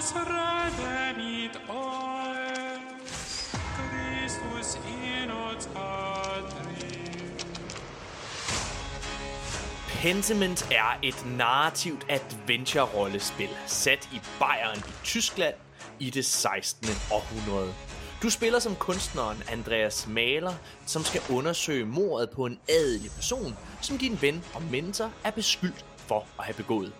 Kristus redde mit Christus Kristus in uns adrin. Pentiment er et narrativt adventure-rollespil, sat i Bayern i Tyskland i det 16. århundrede. Du spiller som kunstneren Andreas Maler, som skal undersøge mordet på en adelig person, som din ven og mentor er beskyldt for at have begået.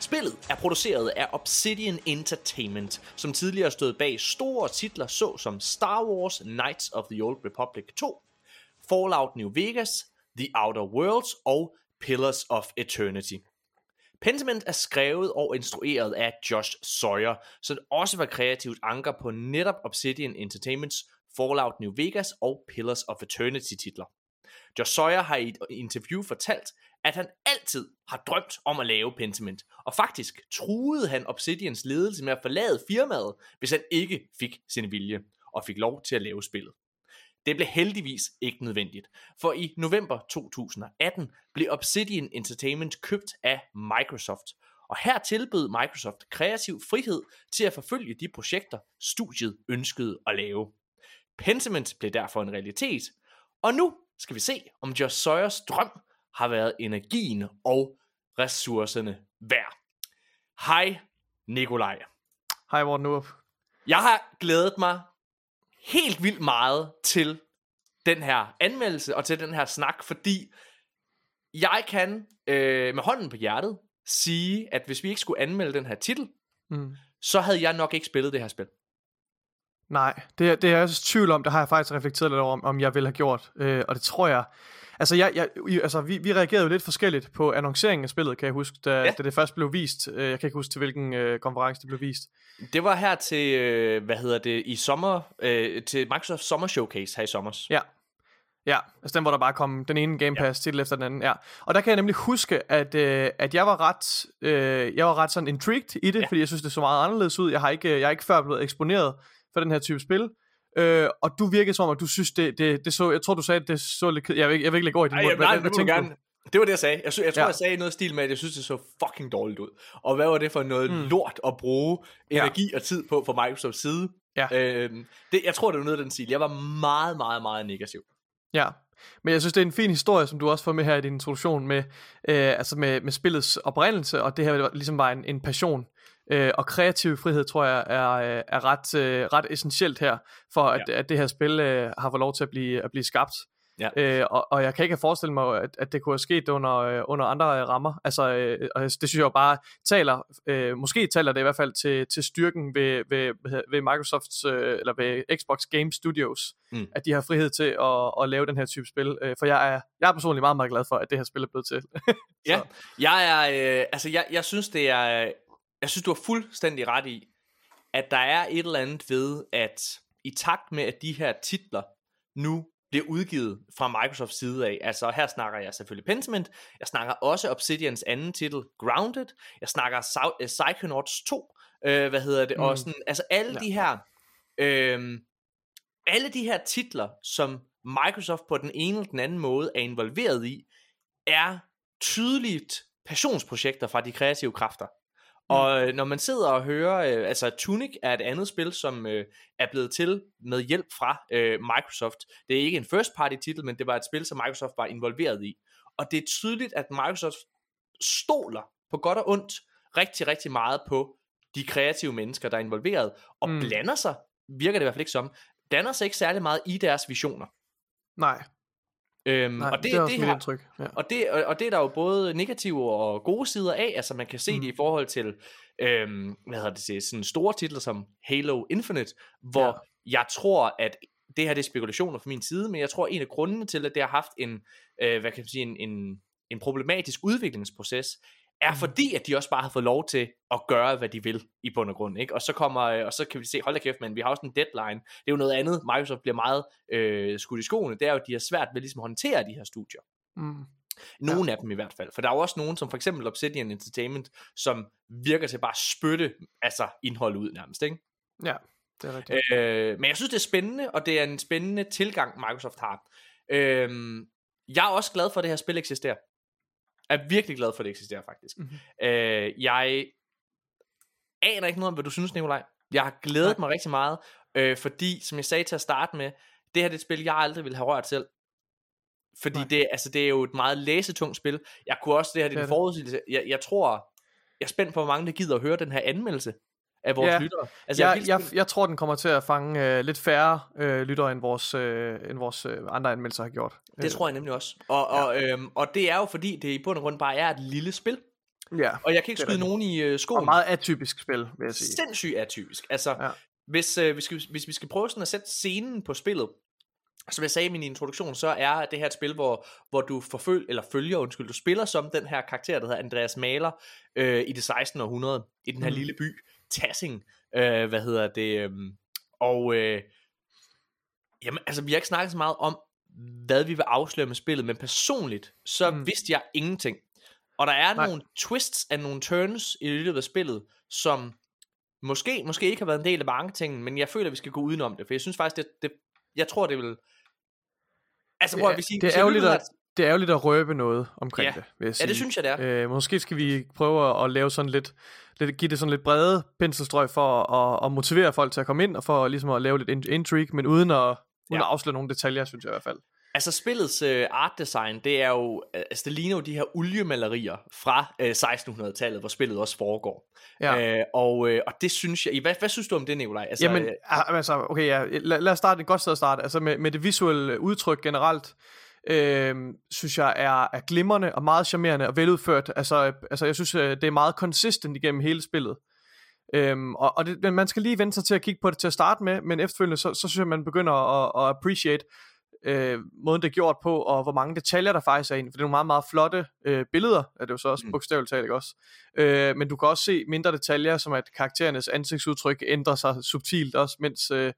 Spillet er produceret af Obsidian Entertainment, som tidligere stod bag store titler såsom Star Wars Knights of the Old Republic 2, Fallout New Vegas, The Outer Worlds og Pillars of Eternity. Pentiment er skrevet og instrueret af Josh Sawyer, så det også var kreativt anker på netop Obsidian Entertainments Fallout New Vegas og Pillars of Eternity titler. Josh Sawyer har i et interview fortalt, at han altid har drømt om at lave Pentiment, og faktisk truede han Obsidians ledelse med at forlade firmaet, hvis han ikke fik sin vilje, og fik lov til at lave spillet. Det blev heldigvis ikke nødvendigt, for i november 2018 blev Obsidian Entertainment købt af Microsoft, og her tilbød Microsoft kreativ frihed til at forfølge de projekter, studiet ønskede at lave. Pentiment blev derfor en realitet, og nu skal vi se, om Josh Sawyers drøm har været energien og ressourcerne værd. Hej Nikolaj. Hej Morten Urup. Jeg har glædet mig helt vildt meget til den her anmeldelse og til den her snak, fordi jeg kan øh, med hånden på hjertet sige, at hvis vi ikke skulle anmelde den her titel, Mm. så havde jeg nok ikke spillet det her spil. Nej, det, det er jeg også tvivl om. Det har jeg faktisk reflekteret lidt over, om, om jeg ville have gjort. Øh, og det tror jeg... Altså, jeg, jeg, altså vi, vi reagerede jo lidt forskelligt på annonceringen af spillet, kan jeg huske, da, Ja. ja. da det først blev vist. Øh, jeg kan ikke huske, til hvilken øh, konference det blev vist. Det var her til, øh, hvad hedder det, i sommer, øh, til Microsoft Summer Showcase her i sommer. Ja. Ja, altså den, hvor der bare kom den ene Game Pass titel efter den anden. Ja. Og der kan jeg nemlig huske, at, øh, at jeg var ret, øh, jeg var ret sådan intrigued i det, Ja. ja. fordi jeg synes, det så meget anderledes ud. Jeg har ikke, jeg er ikke før blevet eksponeret for den her type spil. Øh, og du virkede som om, at du synes, det, det, det så, jeg tror, du sagde, at det så lidt ked- Jeg vil, ikke- jeg vil ikke lægge over i din Ej, mund. Hvad- nej, hvad du du? gerne. det var det, jeg sagde. Jeg, sy- jeg tror, Ja. jeg sagde noget stil med, at jeg synes, det så fucking dårligt ud. Og hvad var det for noget mm. lort at bruge Ja. energi og tid på fra Microsofts side? Ja. Øhm, det, jeg tror, det var noget af den stil. Jeg var meget, meget, meget negativ. Ja, men jeg synes, det er en fin historie, som du også får med her i din introduktion, med, øh, altså med, med spillets oprindelse, og det her ligesom var en, en passion. Øh, og kreativ frihed, tror jeg, er, øh, er ret, øh, ret essentielt her, for at, Ja. at det her spil øh, har fået lov til at blive, at blive skabt. Ja. Øh, og, og jeg kan ikke forestille mig, at, at det kunne have sket under, øh, under andre øh, rammer. Altså, øh, og det synes jeg jo bare taler, øh, måske taler det i hvert fald til, til styrken ved, ved, ved Microsofts, øh, eller ved Xbox Game Studios, Mm. at de har frihed til at, at lave den her type spil. Øh, for jeg er, jeg er personligt meget, meget glad for, at det her spil er blevet til. Ja, jeg er, øh, altså jeg, jeg synes det er, jeg synes du har fuldstændig ret i, at der er et eller andet ved, at i takt med, at de her titler nu bliver udgivet fra Microsofts side af, altså her snakker jeg selvfølgelig Pentiment, jeg snakker også Obsidians anden titel, Grounded, jeg snakker øh, Psychonauts 2, øh, hvad hedder det, mm. og sådan, altså alle Ja. de her, øh, alle de her titler, som Microsoft på den ene eller den anden måde er involveret i, er tydeligt passionsprojekter fra de kreative kræfter. Og øh, når man sidder og hører, øh, altså Tunic er et andet spil, som øh, er blevet til med hjælp fra øh, Microsoft. Det er ikke en first party titel, men det var et spil, som Microsoft var involveret i. Og det er tydeligt, at Microsoft stoler på godt og ondt rigtig, rigtig meget på de kreative mennesker, der er involveret, og mm. Mm. blander sig, virker det i hvert fald ikke som, blander sig ikke særlig meget i deres visioner. Nej, Øhm, nej og det, det er også det har, indtryk. Ja. og det, og, og det er der jo både negative og gode sider af, altså man kan se mm. Det i forhold til, øhm, hvad hedder det, til sådan store titler som Halo Infinite, hvor. Ja. jeg tror, at det her det er spekulationer fra min side, men jeg tror, en af grundene til, at det har haft en, øh, hvad kan man sige, en, en, en problematisk udviklingsproces, er Mm. fordi, at de også bare har fået lov til at gøre, hvad de vil i bund og grund. Ikke? Og, så kommer, øh, og så kan vi se, hold da kæft, men vi har også en deadline. Det er jo noget andet, Microsoft bliver meget øh, skudt i skoene, det er jo, at de har svært ved ligesom at håndtere de her studier. Mm. Nogle ja. af dem i hvert fald. For der er jo også nogen, som for eksempel Obsidian Entertainment, som virker til bare at spytte altså indhold ud nærmest. Ikke? ja, det er rigtigt. Øh, men jeg synes, det er spændende, og det er en spændende tilgang, Microsoft har. Øh, jeg er også glad for, at det her spil eksisterer. Er virkelig glad for, at det eksisterer, faktisk. Mhm. Øh, jeg aner ikke noget om, hvad du synes, Nikolaj. Jeg har glædet Nej. mig rigtig meget, øh, fordi, som jeg sagde til at starte med, det her det er et spil, jeg aldrig ville have rørt selv. Fordi Nej. det, altså, det er jo et meget læsetungt spil. Jeg kunne også, det her det er en forudsigelse, jeg, jeg tror, jeg er spændt på, hvor mange der gider at høre den her anmeldelse af vores Ja. lyttere. Altså, jeg, er Jeg, jeg, jeg tror, den kommer til at fange øh, lidt færre øh, lyttere, end vores, øh, end vores øh, andre anmeldelser har gjort. det tror jeg nemlig også. Og, og, øhm, og det er jo fordi, det i bund og grund bare er et lille spil. Ja, Og jeg kan ikke skyde nogen i øh, skoen. og meget atypisk spil, vil jeg sige. sindssygt atypisk. Altså, Ja. ja. hvis, øh, vi skal, hvis vi skal prøve sådan at sætte scenen på spillet, som jeg sagde i min introduktion, så er det her et spil, hvor, hvor du forføl, eller følger, undskyld, du spiller som den her karakter, der hedder Andreas Maler, øh, i det 16. århundrede, i den her mm. lille by, Tassing, øh, hvad hedder det, øh, og øh, jamen, altså, vi har ikke snakket så meget om, hvad vi vil afsløre med spillet, men personligt, så Mm. vidste jeg ingenting. Og der er Nej. nogle twists og nogle turns i løbet af spillet, som måske, måske ikke har været en del af marketingen, men jeg føler, at vi skal gå udenom det, for jeg synes faktisk, det, det jeg tror, det vil... Altså, prøv at vi siger, det, er ærgerligt at, det er ærgerligt at røbe noget omkring Ja. det, vil jeg Ja, sige. det synes jeg, det er. Øh, måske skal vi prøve at lave sådan lidt, lidt give det sådan lidt brede penselstrøg for at, at, motivere folk til at komme ind, og for ligesom at lave lidt in- intrigue, men uden at, uden Ja. at afsløre nogle detaljer, synes jeg i hvert fald. Altså, spillets øh, art design, det er jo... Altså, det ligner jo de her oliemalerier fra øh, 1600-tallet, hvor spillet også foregår. Ja. Øh, og, øh, og det synes jeg... Hvad, hvad synes du om det, Nikolaj? Altså, Jamen, øh, ah, altså, okay, ja, lad, lad os starte et godt sted at starte. Altså med, med det visuelle udtryk generelt, øh, synes jeg er, er glimrende og meget charmerende og veludført. Altså, øh, altså jeg synes, øh, det er meget consistent igennem hele spillet. Øhm, og og det, man skal lige vente sig til at kigge på det til at starte med, men efterfølgende, så, så synes jeg, man begynder at, at appreciate øh, måden det er gjort på, og hvor mange detaljer der faktisk er i den, for det er nogle meget, meget flotte øh, billeder, er det jo så også Mm. bogstaveligt talt, ikke også? Øh, men du kan også se mindre detaljer, som at karakterernes ansigtsudtryk ændrer sig subtilt også, mens, øh,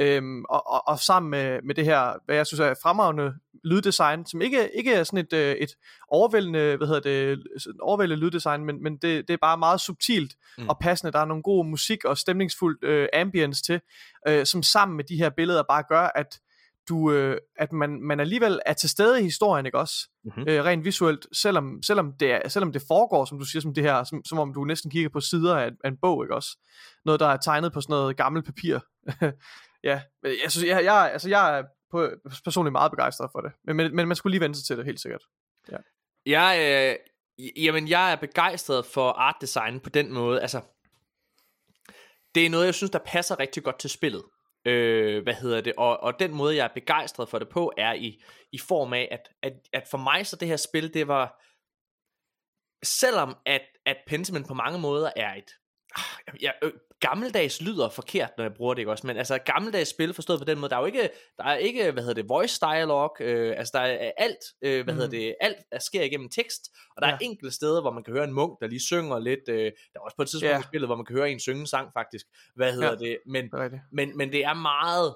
øh, og, og, og sammen med, med det her, hvad jeg synes er fremragende lyddesign, som ikke, ikke er sådan et, øh, et overvældende, hvad hedder det, overvældende lyddesign, men, men det, det er bare meget subtilt. Mm. og passende. Der er nogle gode musik og stemningsfuldt øh, ambience til, øh, som sammen med de her billeder bare gør, at du, øh, at man, man alligevel er til stede i historien, ikke også? Mhm. Øh, rent visuelt, selvom, selvom, det er, selvom det foregår, som du siger, som det her, som, som om du næsten kigger på sider af, af en bog, ikke også? Noget, der er tegnet på sådan noget gammelt papir. ja, jeg, synes, jeg, jeg, altså, jeg er på, personligt meget begejstret for det, men, men, men man skulle lige vente sig til det, helt sikkert. Jeg, øh, jamen, jeg er begejstret for art design på den måde. Altså, det er noget, jeg synes, der passer rigtig godt til spillet. Øh, hvad hedder det? Og, og den måde, jeg er begejstret for det på, er i, i form af, at, at, at for mig så det her spil, det var, selvom at, at Pentiment på mange måder er et, ah, ja, øh, gammeldags lyder forkert, når jeg bruger det, ikke også? Men altså, gammeldags spil forstået på den måde, der er jo ikke, der er ikke, hvad hedder det, voice dialog, øh, altså der er alt, øh, hvad Mhm. hedder det, alt er, sker igennem tekst, og der Ja. er enkelte steder, hvor man kan høre en munk, der lige synger lidt, øh, der er også på et tidspunkt Ja. i spillet, hvor man kan høre en synge sang, faktisk, hvad hedder Ja. det, men, Det men, men det er meget,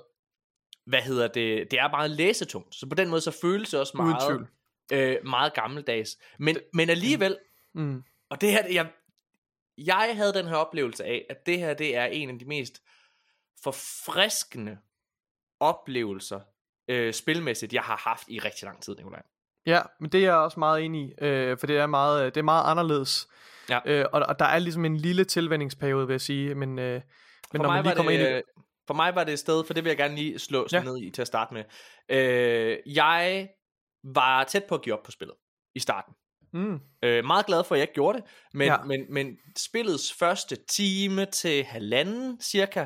hvad hedder det, det er meget læsetungt, så på den måde, så føles det også meget, øh, meget gammeldags, men, men alligevel, Mm. og det her, jeg, jeg havde den her oplevelse af, at det her, det er en af de mest forfriskende oplevelser, øh, spilmæssigt, jeg har haft i rigtig lang tid, Nikolaj. Ja, men det er jeg også meget enig i, øh, for det er meget, det er meget anderledes. Ja. Øh, og, og der er ligesom en lille tilvændingsperiode, vil jeg sige, men, øh, men For når mig, man lige var kommer det, ind i øh, for mig var det et sted, for det vil jeg gerne lige slå ja. ned i til at starte med. Øh, jeg var tæt på at give op på spillet i starten. Mm, Øh, meget glad for, at jeg ikke gjorde det, men, Ja. men, men spillets første time til halvanden cirka,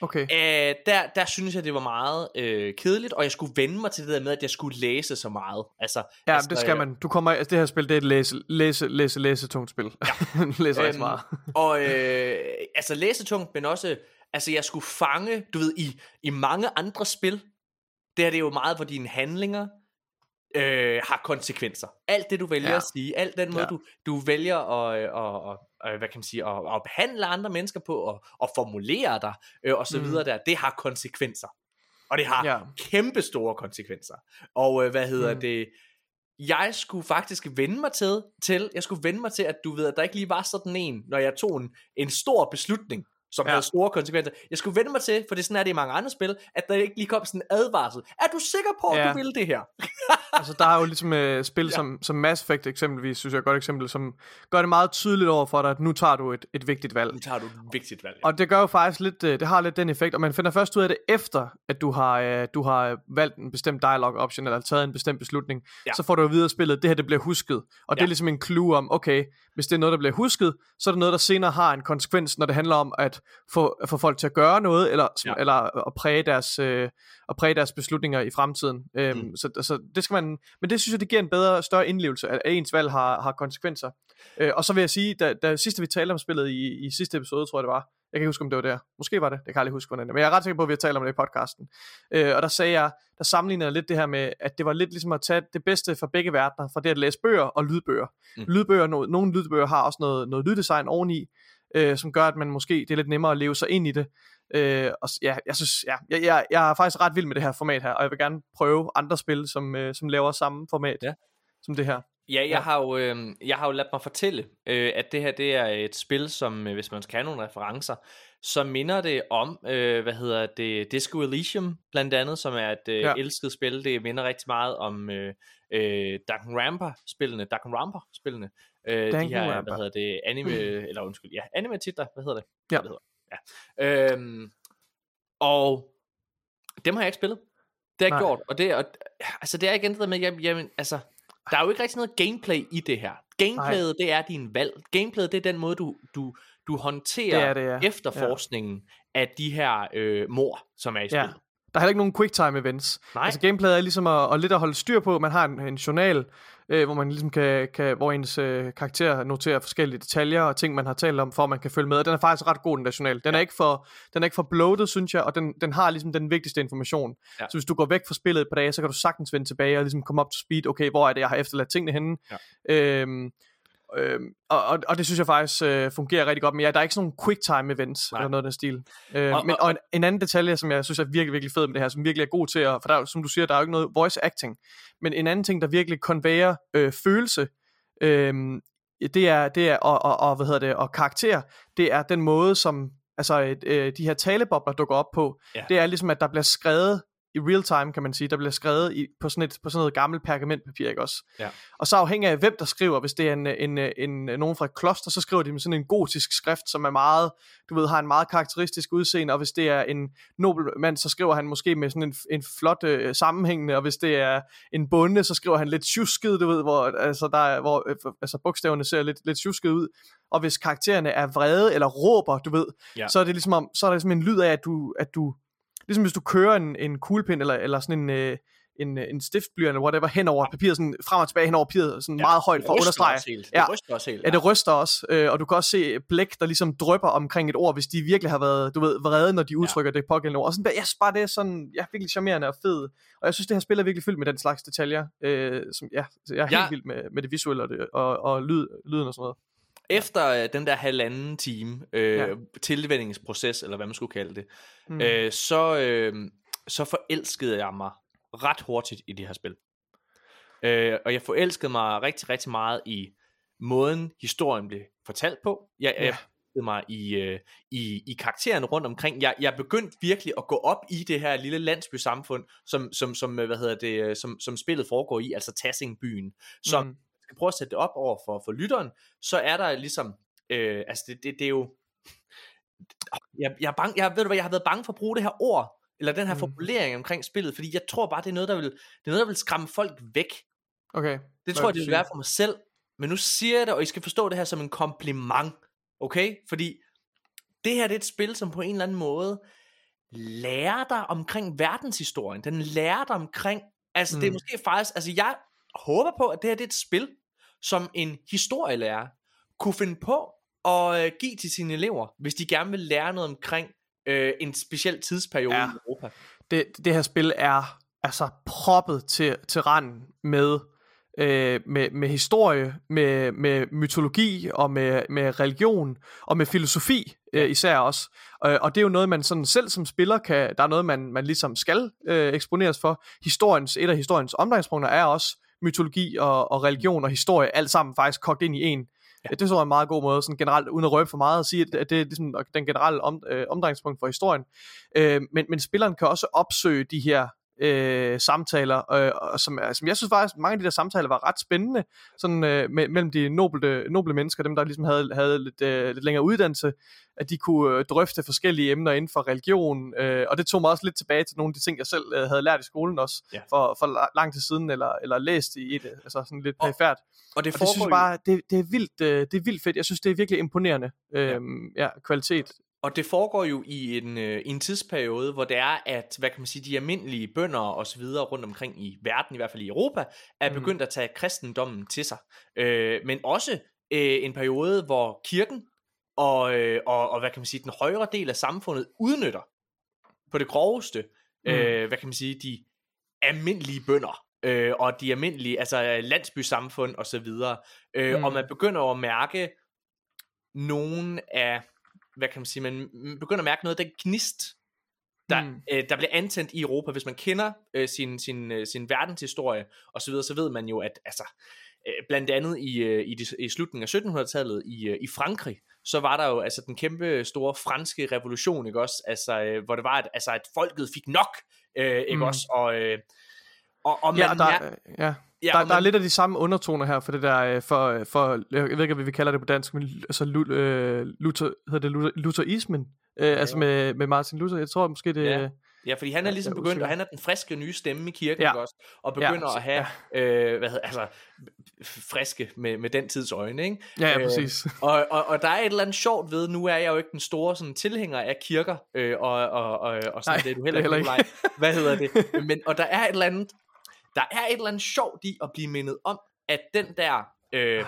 okay. Øh, der, der synes jeg, det var meget øh, kedeligt, og jeg skulle vende mig til det der med, at jeg skulle læse så meget. Altså, Ja, altså, det skal man. Du kommer, altså det her spil, det er et læse, læse, læse, læse tungt spil. Ja. Læser Øhm, meget. og øh, altså læsetungt, men også, altså jeg skulle fange, du ved, i, i mange andre spil, det her det er jo meget, hvor dine handlinger øh, har konsekvenser. Alt det, du vælger Ja. at sige, alt den måde, Ja. du, du vælger at, at, at, at, hvad kan man sige, at, at behandle andre mennesker på, og, og formulere dig, øh, og så Mm. videre der, det har konsekvenser. Og det har Ja. kæmpe store konsekvenser. Og øh, hvad hedder mm. det? Jeg skulle faktisk vende mig til, til, jeg skulle vende mig til, at du ved, at der ikke lige var sådan en, når jeg tog en, en stor beslutning, som Ja. ja. havde store konsekvenser. Jeg skulle vende mig til, for det er sådan er det i mange andre spil, at der ikke lige kom sådan en advarsel. Er du sikker på, at Ja. du vil det her? altså, der er jo ligesom uh, spil ja. som, som Mass Effect eksempelvis, synes jeg er et godt eksempel, som gør det meget tydeligt over for dig, at nu tager du et, et vigtigt valg. Nu tager du et vigtigt valg. Og det gør jo faktisk lidt, øh, det har lidt den effekt, og man finder først ud af det efter, at du har, øh, du har valgt en bestemt dialog option, eller taget en bestemt beslutning, ja. Ja. så får du videre spillet, det her det bliver husket, og det Ja. er ligesom en clue om, okay, hvis det er noget, der bliver husket, så er det noget, der senere har en konsekvens, når det handler om at få, få folk til at gøre noget, eller, ja. Eller at, præge deres, øh, at præge deres beslutninger i fremtiden. Øhm, Mm. så, så det skal man, men det synes jeg, det giver en bedre, større indlevelse, at ens valg har, har konsekvenser. Øh, og så vil jeg sige, da, da sidste vi talte om spillet i, i sidste episode, tror jeg det var, jeg kan ikke huske, om det var der. Måske var det. Det kan jeg aldrig huske, hvordan det. Men jeg er ret sikker på, at vi har talt om det i podcasten. Øh, og der sagde jeg, der sammenlignede jeg lidt det her med, at det var lidt ligesom at tage det bedste fra begge verdener, fra det at læse bøger og lydbøger. Mm. Lydbøger, no, nogle lydbøger har også noget, noget lyddesign oveni, øh, som gør, at man måske, det er lidt nemmere at leve sig ind i det. Øh, og ja, jeg synes, ja, jeg, jeg, jeg er faktisk ret vild med det her format her, og jeg vil gerne prøve andre spil, som, øh, som laver samme format Ja. som det her. Ja, jeg, Ja. Har jo, øh, jeg har jo ladt mig fortælle, øh, at det her det er et spil, som øh, hvis man skal have nogle referencer, så minder det om, øh, hvad hedder det, Disco Elysium blandt andet, som er et øh, Ja. elsket spil. Det minder rigtig meget om øh, øh, Danganronpa-spillene, Danganronpa-spillene. Øh, de her, hvad hedder det, anime, eller undskyld, ja, anime-titler, hvad hedder det? Ja. Hvad det hedder. Ja. Øhm, og dem har jeg ikke spillet. Det har jeg Nej. ikke gjort, og det, og, altså det er igen det der med, jeg, jamen, altså, der er jo ikke rigtig noget gameplay i det her. Gameplayet, det er din valg. Gameplayet, det er den måde, du, du, du håndterer Det er det, ja. efterforskningen af de her øh, mor, som er i Ja. spillet. Der er heller ikke nogen quicktime events. Nej. Altså gameplayet er ligesom at, at lidt at holde styr på. Man har en, en journal, øh, hvor man ligesom kan, kan hvor ens øh, karakter noterer forskellige detaljer og ting, man har talt om, for at man kan følge med. Og den er faktisk ret god, den journal. Den, er, ikke for, den er ikke for bloated, synes jeg, og den, den har ligesom den vigtigste information. Ja. Så hvis du går væk fra spillet et par dage, så kan du sagtens vende tilbage og ligesom komme op til speed. Okay, hvor er det, jeg har efterladt tingene henne? Ja. Øhm, Øhm, og, og, og det synes jeg faktisk øh, fungerer rigtig godt Men ja, der er ikke sådan nogle quick time events Nej. eller noget af den stil øh, Og- men, og- en, en anden detalje som jeg synes er virkelig virkelig fed med det her Som virkelig er god til at For der er, som du siger der er jo ikke noget voice acting Men en anden ting der virkelig konvejer øh, følelse øh, Det er, det er og, og, og, hvad hedder det, og karakter Det er den måde som Altså øh, de her talebobler dukker op på Ja. Det er ligesom at der bliver skrevet i real time, kan man sige. Der bliver skrevet i, på, sådan et, på sådan noget gammelt pergamentpapir, ikke også? Ja. Og så afhængig af, hvem der skriver, hvis det er en, en, en, en, nogen fra et kloster, så skriver de med sådan en gotisk skrift, som er meget, du ved, har en meget karakteristisk udseende, og hvis det er en nobel mand, så skriver han måske med sådan en, en flot øh, sammenhængende, og hvis det er en bonde, så skriver han lidt tjusket, du ved, hvor, altså, der er, hvor øh, altså, bogstaverne ser lidt, lidt tjusket ud, og hvis karaktererne er vrede eller råber, du ved, Ja. så er det ligesom om, så er der ligesom en lyd af, at du, at du ligesom hvis du kører en, en kuglepind eller, eller sådan en, øh, en, øh, en stiftblyant eller whatever hen over papiret, sådan frem og tilbage hen over papiret, sådan ja, meget højt for at Det understrege. Helt. Ja. Det ryster også helt. Ja, det ryster også, øh, og du kan også se blæk, der ligesom drypper omkring et ord, hvis de virkelig har været, du ved, vrede, når de udtrykker ja. det pågældende ord. Og sådan, jeg synes bare, det er sådan, ja, virkelig charmerende og fed. Og jeg synes, det her spil er virkelig fyldt med den slags detaljer. Øh, som, ja, jeg er Ja. helt vild med, med det visuelle og, det, og, og lyd, lyden og sådan noget. Efter øh, den der halvanden time øh, Ja. ja. tilvændingsproces, eller hvad man skulle kalde det, Mm. mm. øh, så, øh, så forelskede jeg mig ret hurtigt i det her spil. Øh, og jeg forelskede mig rigtig, rigtig meget i måden, historien blev fortalt på. Jeg, Ja. jeg forelskede mig i, øh, i, i karakteren rundt omkring. Jeg, jeg begyndte virkelig at gå op i det her lille landsbysamfund, som, som, som, øh, hvad hedder det, øh, som, som spillet foregår i, altså Tassingbyen. Som, Mm. Skal prøve at sætte det op over for, for lytteren, så er der ligesom, øh, altså det, det, det er jo, jeg, jeg, er bange, jeg, ved du hvad, jeg har været bange for at bruge det her ord, eller den her Mm. formulering omkring spillet, fordi jeg tror bare, det er noget, der vil, det er noget, der vil skræmme folk væk. Okay. Det tror jeg, det vil være for mig selv, men nu siger jeg det, og I skal forstå det her som en kompliment, okay? Fordi det her det er et spil, som på en eller anden måde lærer dig omkring verdenshistorien. Den lærer dig omkring, altså mm. det er Mm. måske faktisk, altså jeg håber på, at det her det er et spil, som en historielærer kunne finde på at øh, give til sine elever, hvis de gerne vil lære noget omkring øh, en speciel tidsperiode Ja. i Europa. det, det her spil er altså proppet til, til randen med, øh, med, med historie, med, med mytologi og med, med religion og med filosofi øh, især også. Øh, og det er jo noget, man sådan selv som spiller kan, der er noget, man, man ligesom skal øh, eksponeres for. Historiens, et af historiens omdrejningspunkter er også mytologi og, og religion og historie, alt sammen faktisk kogt ind i en. Ja. Det tror jeg er en meget god måde, sådan generelt, uden at røbe for meget, at sige, at det er ligesom den generelle om, øh, omdrejningspunkt for historien. Øh, men, men spilleren kan også opsøge de her øh, samtaler, øh, og som, som jeg synes faktisk, mange af de der samtaler var ret spændende, sådan øh, me, mellem de noble, noble mennesker, dem der ligesom havde, havde lidt, øh, lidt længere uddannelse, at de kunne øh, drøfte forskellige emner inden for religion, øh, og det tog mig også lidt tilbage til nogle af de ting, jeg selv øh, havde lært i skolen også, ja. for, for lang tid siden, eller, eller læst i det, altså sådan lidt perifært. Og det, og det synes jeg bare, det, det, er vildt, øh, det er vildt fedt, jeg synes, det er virkelig imponerende, øh, ja. ja, kvalitet og det foregår jo i en, øh, en tidsperiode, hvor det er, at hvad kan man sige, de almindelige bønder og så videre rundt omkring i verden, i hvert fald i Europa, er mm. begyndt at tage kristendommen til sig. Øh, men også øh, en periode, hvor kirken og, øh, og, og hvad kan man sige, den højere del af samfundet udnytter på det groveste, mm. øh, hvad kan man sige, de almindelige bønder øh, og de almindelige, altså landsbysamfund og så videre. Øh, mm. Og man begynder at mærke nogle af hvad kan man sige, man begynder at mærke noget af den gnist, der, mm. øh, der bliver antændt i Europa. Hvis man kender øh, sin, sin, øh, sin verdenshistorie og så videre, så ved man jo, at altså, øh, blandt andet i, øh, i, de, i slutningen af 1700-tallet i, øh, i Frankrig, så var der jo altså den kæmpe store franske revolution, ikke også? Altså, øh, hvor det var, at, altså, at folket fik nok, øh, ikke mm. også? Og, øh, og, og man, ja, der, ja. Ja, der, man... der er lidt af de samme undertoner her for det der, øh, for, for jeg ved ikke, hvad vi kalder det på dansk, men altså øh, Luther, hedder det Lutherismen, øh, ja, altså med, med Martin Luther, jeg tror måske det... Ja. Ja, fordi han er ligesom begyndt, og han er den friske nye stemme i kirken ja. også, og begynder ja, at have, ja. øh, hvad hedder, altså, friske med, med den tids øjne, ikke? Ja, ja, præcis. Øh, og, og, og der er et eller andet sjovt ved, nu er jeg jo ikke den store sådan, tilhænger af kirker, øh, og, og, og, og sådan, Nej, det er du heller, det heller ikke. Hvad hedder det? Men, og der er et eller andet der er et eller andet sjovt i at blive mindet om, at den der øh,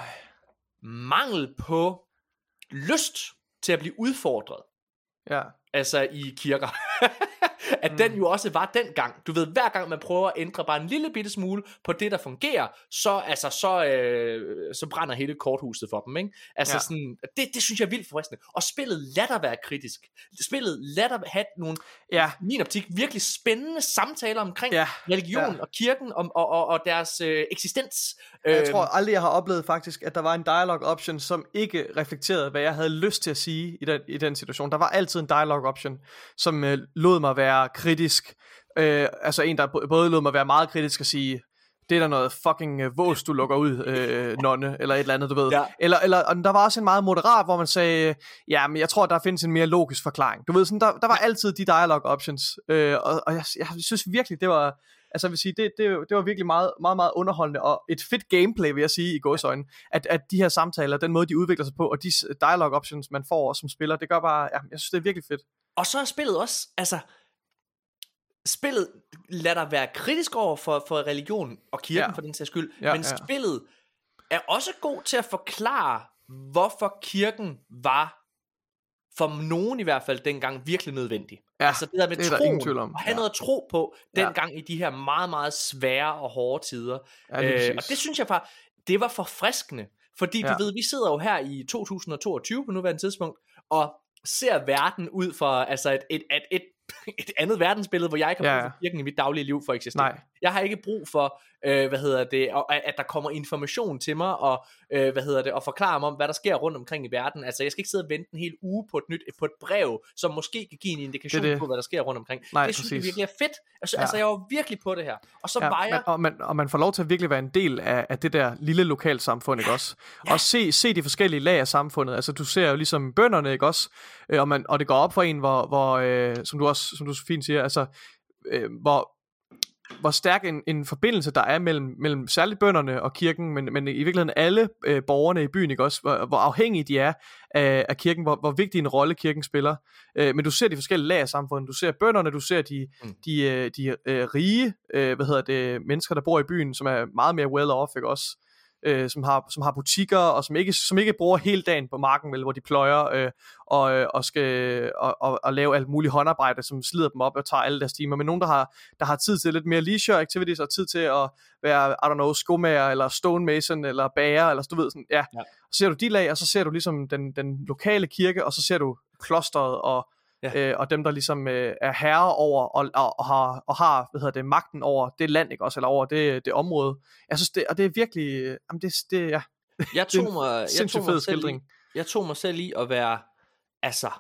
mangel på lyst til at blive udfordret, ja. altså i kirker, at mm. den jo også var dengang. Du ved, hver gang man prøver at ændre bare en lille bitte smule på det, der fungerer, så, altså, så, øh, så brænder hele korthuset for dem. Ikke? Altså, ja. sådan, det, det synes jeg er vildt forresten. Og spillet lader være kritisk. Spillet lader have nogle, ja. min optik, virkelig spændende samtaler omkring ja. religion ja. og kirken og, og, og, og deres øh, eksistens. Jeg øhm. tror aldrig, jeg har oplevet faktisk, at der var en dialog option, som ikke reflekterede, hvad jeg havde lyst til at sige i den, i den situation. Der var altid en dialog option, som øh, lod mig være være kritisk. Øh, altså en, der både lod mig være meget kritisk og sige, det er der noget fucking øh, vås, du lukker ud, øh, nonne, eller et eller andet, du ved. Ja. Eller, eller, og der var også en meget moderat, hvor man sagde, ja, men jeg tror, der findes en mere logisk forklaring. Du ved, sådan, der, der var altid de dialog options, øh, og, og jeg, jeg synes virkelig, det var, altså jeg vil sige, det, det, det var virkelig meget, meget, meget underholdende, og et fedt gameplay, vil jeg sige, i gåsøjne, at, at de her samtaler, den måde, de udvikler sig på, og de dialog options, man får som spiller, det gør bare, ja, jeg synes, det er virkelig fedt. Og så er spillet også, altså, spillet lader være kritisk over for, for religion og kirken ja. for den sags skyld, ja, men ja. spillet er også god til at forklare, hvorfor kirken var for nogen i hvert fald dengang virkelig nødvendig. Ja, altså det der med det er troen, der om. at have ja. noget at tro på dengang ja. i de her meget, meget svære og hårde tider. Ja, det øh, og det synes jeg bare, det var forfriskende. Fordi ja. du ved, vi sidder jo her i 2022 på nuværende tidspunkt, og ser verden ud fra altså et, et, et, et et andet verdensbillede, hvor jeg ikke har brug for kirken i mit daglige liv for at eksistere. Nej. Jeg har ikke brug for, øh, hvad hedder det, at der kommer information til mig, og øh, hvad hedder det, og forklare mig om, hvad der sker rundt omkring i verden. Altså, jeg skal ikke sidde og vente en hel uge på et nyt, på et brev, som måske kan give en indikation det det. på, hvad der sker rundt omkring. Nej, det synes jeg virkelig er fedt. Altså, ja. altså, jeg var virkelig på det her. Og så ja, var jeg... og, man, og man får lov til at virkelig være en del af, af det der lille lokalsamfund, ikke også? Ja. Og se, se de forskellige lag af samfundet. Altså, du ser jo ligesom bønderne, ikke også? Øh, og, man, og det går op for en, hvor, hvor øh, som du også som du så fint siger, altså, øh, hvor hvor stærk en, en forbindelse der er mellem, mellem særligt bønderne og kirken, men, men i virkeligheden alle øh, borgerne i byen, ikke også, hvor, hvor afhængige de er af, af kirken, hvor, hvor vigtig en rolle kirken spiller. Øh, men du ser de forskellige lag af samfundet, du ser bønderne, du ser de, mm. de, øh, de øh, rige, øh, hvad hedder det, mennesker, der bor i byen, som er meget mere well off, ikke også, øh, som, har, som har butikker, og som ikke, som ikke bruger hele dagen på marken, vel, hvor de pløjer øh, og, øh, og skal og, og, og lave alt muligt håndarbejde, som slider dem op og tager alle deres timer, men nogen, der har, der har tid til lidt mere leisure activities, og tid til at være, I don't know, skomager, eller stonemason, eller bager, eller du ved sådan, ja. ja. Så ser du de lag, og så ser du ligesom den, den lokale kirke, og så ser du klosteret, og ja. øh, og dem der ligesom øh, er herre over og, og, og har og har hvad hedder det magten over det land ikke også eller over det det område. Jeg synes det og det er virkelig jamen det det ja Jeg Det er tog en mig, jeg tog mig fed selv i, skildring. jeg tog mig selv i at være, altså,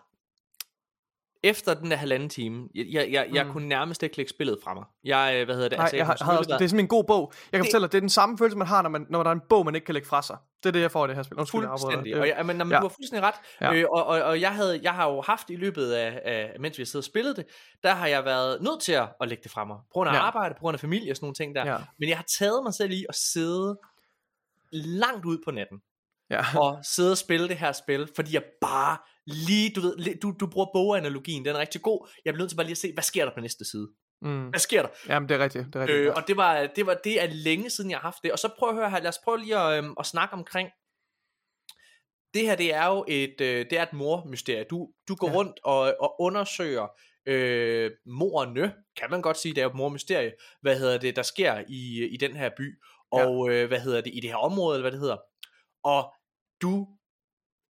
efter den der halvanden time, jeg, jeg, jeg, jeg Mm. kunne nærmest ikke lægge spillet fra mig. Jeg, øh, hvad hedder det? Nej, jeg har, har også, det er simpelthen en god bog. Jeg kan Det- fortælle dig, det er den samme følelse, man har, når, man, når der er en bog, man ikke kan lægge fra sig. Det er det, jeg får i det her spil. Undskyld, jeg afbryder dig. Fuldstændig. Og jeg, men, men, ja. du har fuldstændig ret. Ja. Øh, og, og, og jeg, havde, jeg har jo haft i løbet af, af mens vi har siddet og spillet det, der har jeg været nødt til at, at lægge det fra mig. På grund af Ja. arbejde, på grund af familie og sådan nogle ting der. Ja. Men jeg har taget mig selv i at sidde langt ud på natten Ja. og sidde og spille det her spil, fordi jeg bare lige, du ved, du, du bruger boganalogien, den er rigtig god. Jeg bliver nødt til bare lige at se, hvad sker der på næste side? Mm. Hvad sker der? Jamen, det er rigtigt. Det er rigtigt. Øh, ja. og det var, det var det er længe siden jeg har haft det. Og så prøv at høre her, lad os prøve lige at, øhm, at snakke omkring det her, det er jo et, øh, det er et mormysterie. Du, du går Ja. ja. rundt og, og undersøger øh, morerne, kan man godt sige, det er jo et mormysterie, hvad hedder det, der sker i, i den her by, og øh, hvad hedder det, i det her område, eller hvad det hedder. Og du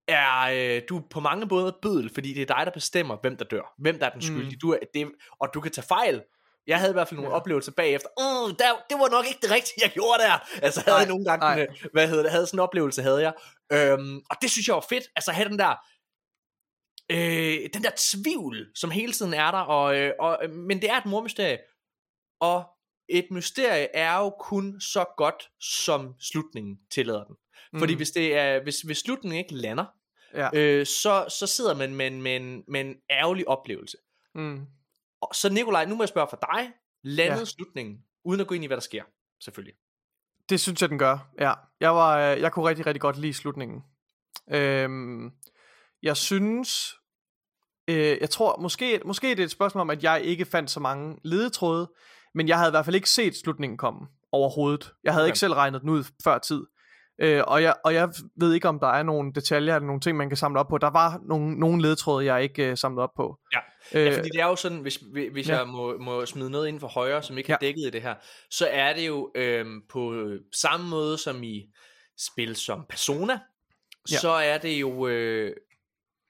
er, øh, du er på mange måder bødel, fordi det er dig, der bestemmer, hvem der dør, hvem der er den skyldige. Mm. Du er, det, og du kan tage fejl. Jeg havde i hvert fald nogle Ja. oplevelser bagefter. Uh, der, det var nok ikke det rigtige, jeg gjorde der. Altså havde Nej, jeg nogle gange, nej. øh, hvad hedder det, havde sådan en oplevelse, havde jeg. Øhm, og det synes jeg var fedt, altså have den der, øh, den der tvivl, som hele tiden er der, og, øh, og, øh, men det er et mormysterie, og et mysterie er jo kun så godt, som slutningen tillader den. Fordi Mm. hvis, det er, hvis, hvis slutningen ikke lander, Ja. øh, så, så sidder man med, en- med, en, med en ærgerlig oplevelse. Mm. Og, så Nikolaj, nu må jeg spørge for dig, landede Ja. slutningen, uden at gå ind i, hvad der sker, selvfølgelig. Det synes jeg, den gør. Ja. Jeg, var, øh, jeg kunne rigtig, rigtig godt lide slutningen. Øhm, jeg synes... Øh, jeg tror, måske, måske det er et spørgsmål om, at jeg ikke fandt så mange ledetråde, men jeg havde i hvert fald ikke set slutningen komme overhovedet. Jeg havde Okay. ikke selv regnet den ud før tid. Øh, og, jeg, og jeg ved ikke, om der er nogle detaljer eller nogle ting, man kan samle op på. Der var nogle, nogle ledetråde, jeg ikke øh, samlede op på. Ja. Øh, Ja, fordi det er jo sådan, hvis, hvis ja. jeg må, må smide noget ind for højre, som ikke ja. Er dækket i det her, så er det jo øhm, på samme måde som i spil som Persona, Ja. så er det jo øh,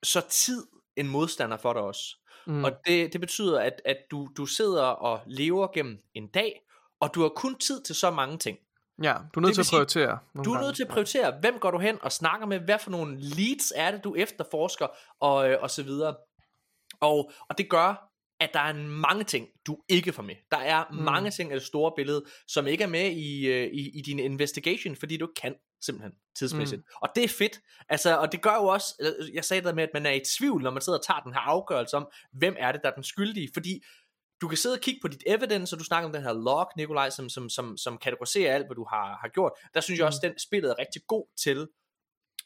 så tid en modstander for dig også. Mm. Og det, det betyder, at, at du, du sidder og lever gennem en dag, og du har kun tid til så mange ting. Ja, du er nødt til at sige, prioritere. nogle Du er nødt til at prioritere, hvem går du hen og snakker med, hvad for nogle leads er det, du efterforsker, og, øh, og så videre. Og, og det gør, at der er mange ting, du ikke får med. Der er Mm. mange ting af det store billede, som ikke er med i, øh, i, i din investigation, fordi du kan simpelthen tidsmæssigt. Mm. Og det er fedt. Altså, og det gør jo også, jeg sagde det med, at man er i tvivl, når man sidder og tager den her afgørelse om, hvem er det, der er den skyldige, fordi du kan sidde og kigge på dit evidence, og du snakker om den her log, Nikolaj, som, som, som, som kategoriserer alt, hvad du har, har gjort. Der synes jeg også, Mm. den spillet er rigtig god til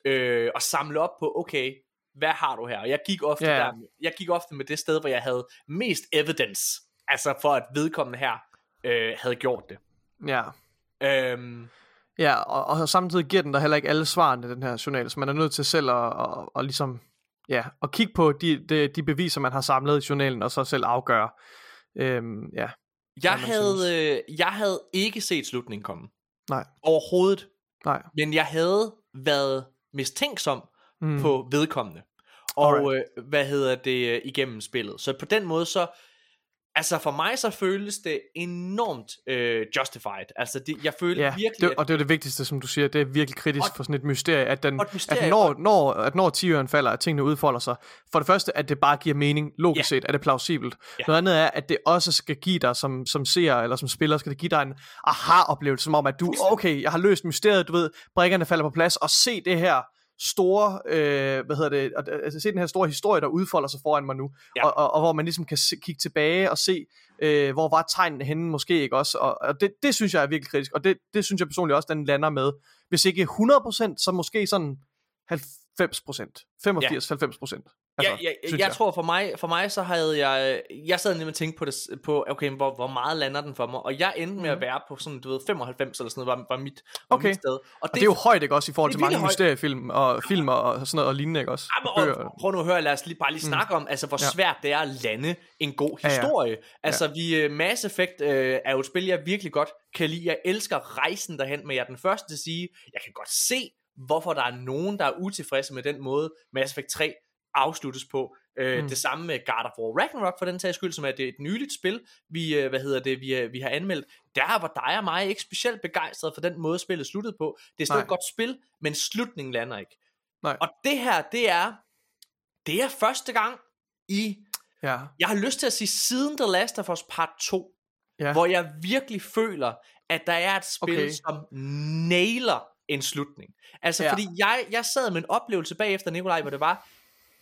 øh, at samle op på, okay, hvad har du her? Og jeg gik, ofte Ja. der, jeg gik ofte med det sted, hvor jeg havde mest evidence, altså for at vedkommende her øh, havde gjort det. Ja, Øhm, Ja, og, og samtidig giver den der heller ikke alle svarene, den her journal, så man er nødt til selv at, at, at ligesom, ja, at kigge på de, de, de beviser, man har samlet i journalen, og så selv afgøre. Øhm, ja, jeg, havde, øh, jeg havde ikke set slutningen komme. Nej. Overhovedet. nej. Men jeg havde været mistænksom Mm. mm. på vedkommende. Og Alright. øh, hvad hedder det øh, igennem spillet. Så på den måde så altså for mig så føles det enormt øh, justified. Altså det, jeg føler Ja, virkelig det, og det er det vigtigste, som du siger, det er virkelig kritisk Og- for sådan et mysterie, at, den, et mysterie, at når, når, at når tiøren falder, at tingene udfolder sig. For det første, at det bare giver mening, logisk Ja. set, er det plausibelt. Ja. Noget andet er, at det også skal give dig, som, som seer eller som spiller, skal det give dig en aha-oplevelse, som om, at du, okay, jeg har løst mysteriet, du ved, brikkerne falder på plads, og se det her store, øh, hvad hedder det, og, altså se den her store historie, der udfolder sig foran mig nu, Ja. og, og, og hvor man ligesom kan se, kigge tilbage og se, øh, hvor var tegnene henne måske, ikke også, og, og det, det synes jeg er virkelig kritisk, og det, det synes jeg personligt også, den lander med, hvis ikke 100%, så måske sådan 90%, 85-90%. Altså, jeg, jeg, synes jeg, tror for mig, for mig så havde jeg, jeg sad nemlig og tænkte på det, på, okay, hvor, hvor meget lander den for mig, og jeg endte med at Mhm. være på sådan, du ved, 95 eller sådan noget, var, var mit, var Okay. mit sted. Og Og det er jo højt, ikke også, i forhold det til mange højt. mysteriefilm og film og sådan noget, og lignende, ikke også? Jamen, Og prøv nu at høre, lad os lige, bare lige snakke om, altså hvor Ja. svært det er at lande en god Ja, ja. historie. Altså vi, uh, Mass Effect uh, er jo et spil, jeg virkelig godt kan lide. Jeg elsker rejsen derhen, men jeg er den første til at sige, jeg kan godt se, hvorfor der er nogen, der er utilfredse med den måde, Mass Effect 3 afsluttes på. Øh, Mm. Det samme med God of War Ragnarok for den sags skyld, som er det et nyligt spil, vi, øh, hvad hedder det, vi, øh, vi har anmeldt. Der var dig og mig ikke specielt begejstret for den måde, spillet sluttede på. Det er stadig et godt spil, men slutningen lander ikke. Nej. Og det her, det er, det er første gang i, Ja. jeg har lyst til at sige siden The Last of Us Part 2, Ja. hvor jeg virkelig føler, at der er et spil, Okay. som nailer en slutning. Altså, ja. fordi jeg, jeg sad med en oplevelse bagefter Nikolaj, hvor det var,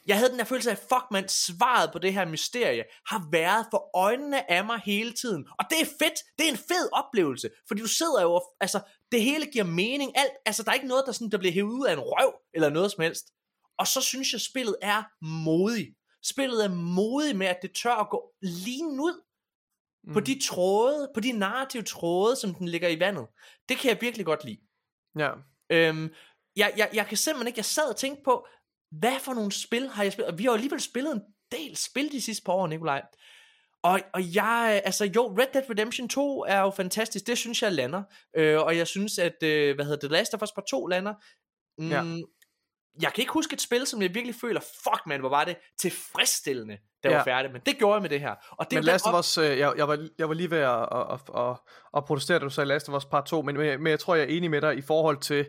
jeg havde den der følelse af, fuck man, svaret på det her mysterie har været for øjnene af mig hele tiden. Og det er fedt, det er en fed oplevelse, fordi du sidder jo, og- altså, det hele giver mening, alt, altså der er ikke noget, der, sådan, der bliver hævet ud af en røv, eller noget som helst. Og så synes jeg, spillet er modig. Spillet er modig med, at det tør at gå lige ud på Mm. de tråde, på de narrative tråde, som den ligger i vandet. Det kan jeg virkelig godt lide. Ja. Øhm, jeg, jeg, jeg kan simpelthen ikke, jeg sad og tænkte på, hvad for nogle spil har jeg spillet? Og vi har jo alligevel spillet en del spil de sidste par år, Nikolaj. Og, og jeg, altså jo, Red Dead Redemption 2 er jo fantastisk, det synes jeg lander. Øh, og jeg synes, at, øh, hvad hedder det, Last of Us Part 2 lander. Mm, Ja. Jeg kan ikke huske et spil, som jeg virkelig føler, fuck man, hvor var det tilfredsstillende, da jeg Ja. var færdig. Men det gjorde jeg med det her. Og det Men Last of Us, øh, jeg, jeg, var, jeg var lige ved at, at, at, at, at protestere, da du sagde Last of Us part 2, men, men, men jeg tror, jeg er enig med dig i forhold til,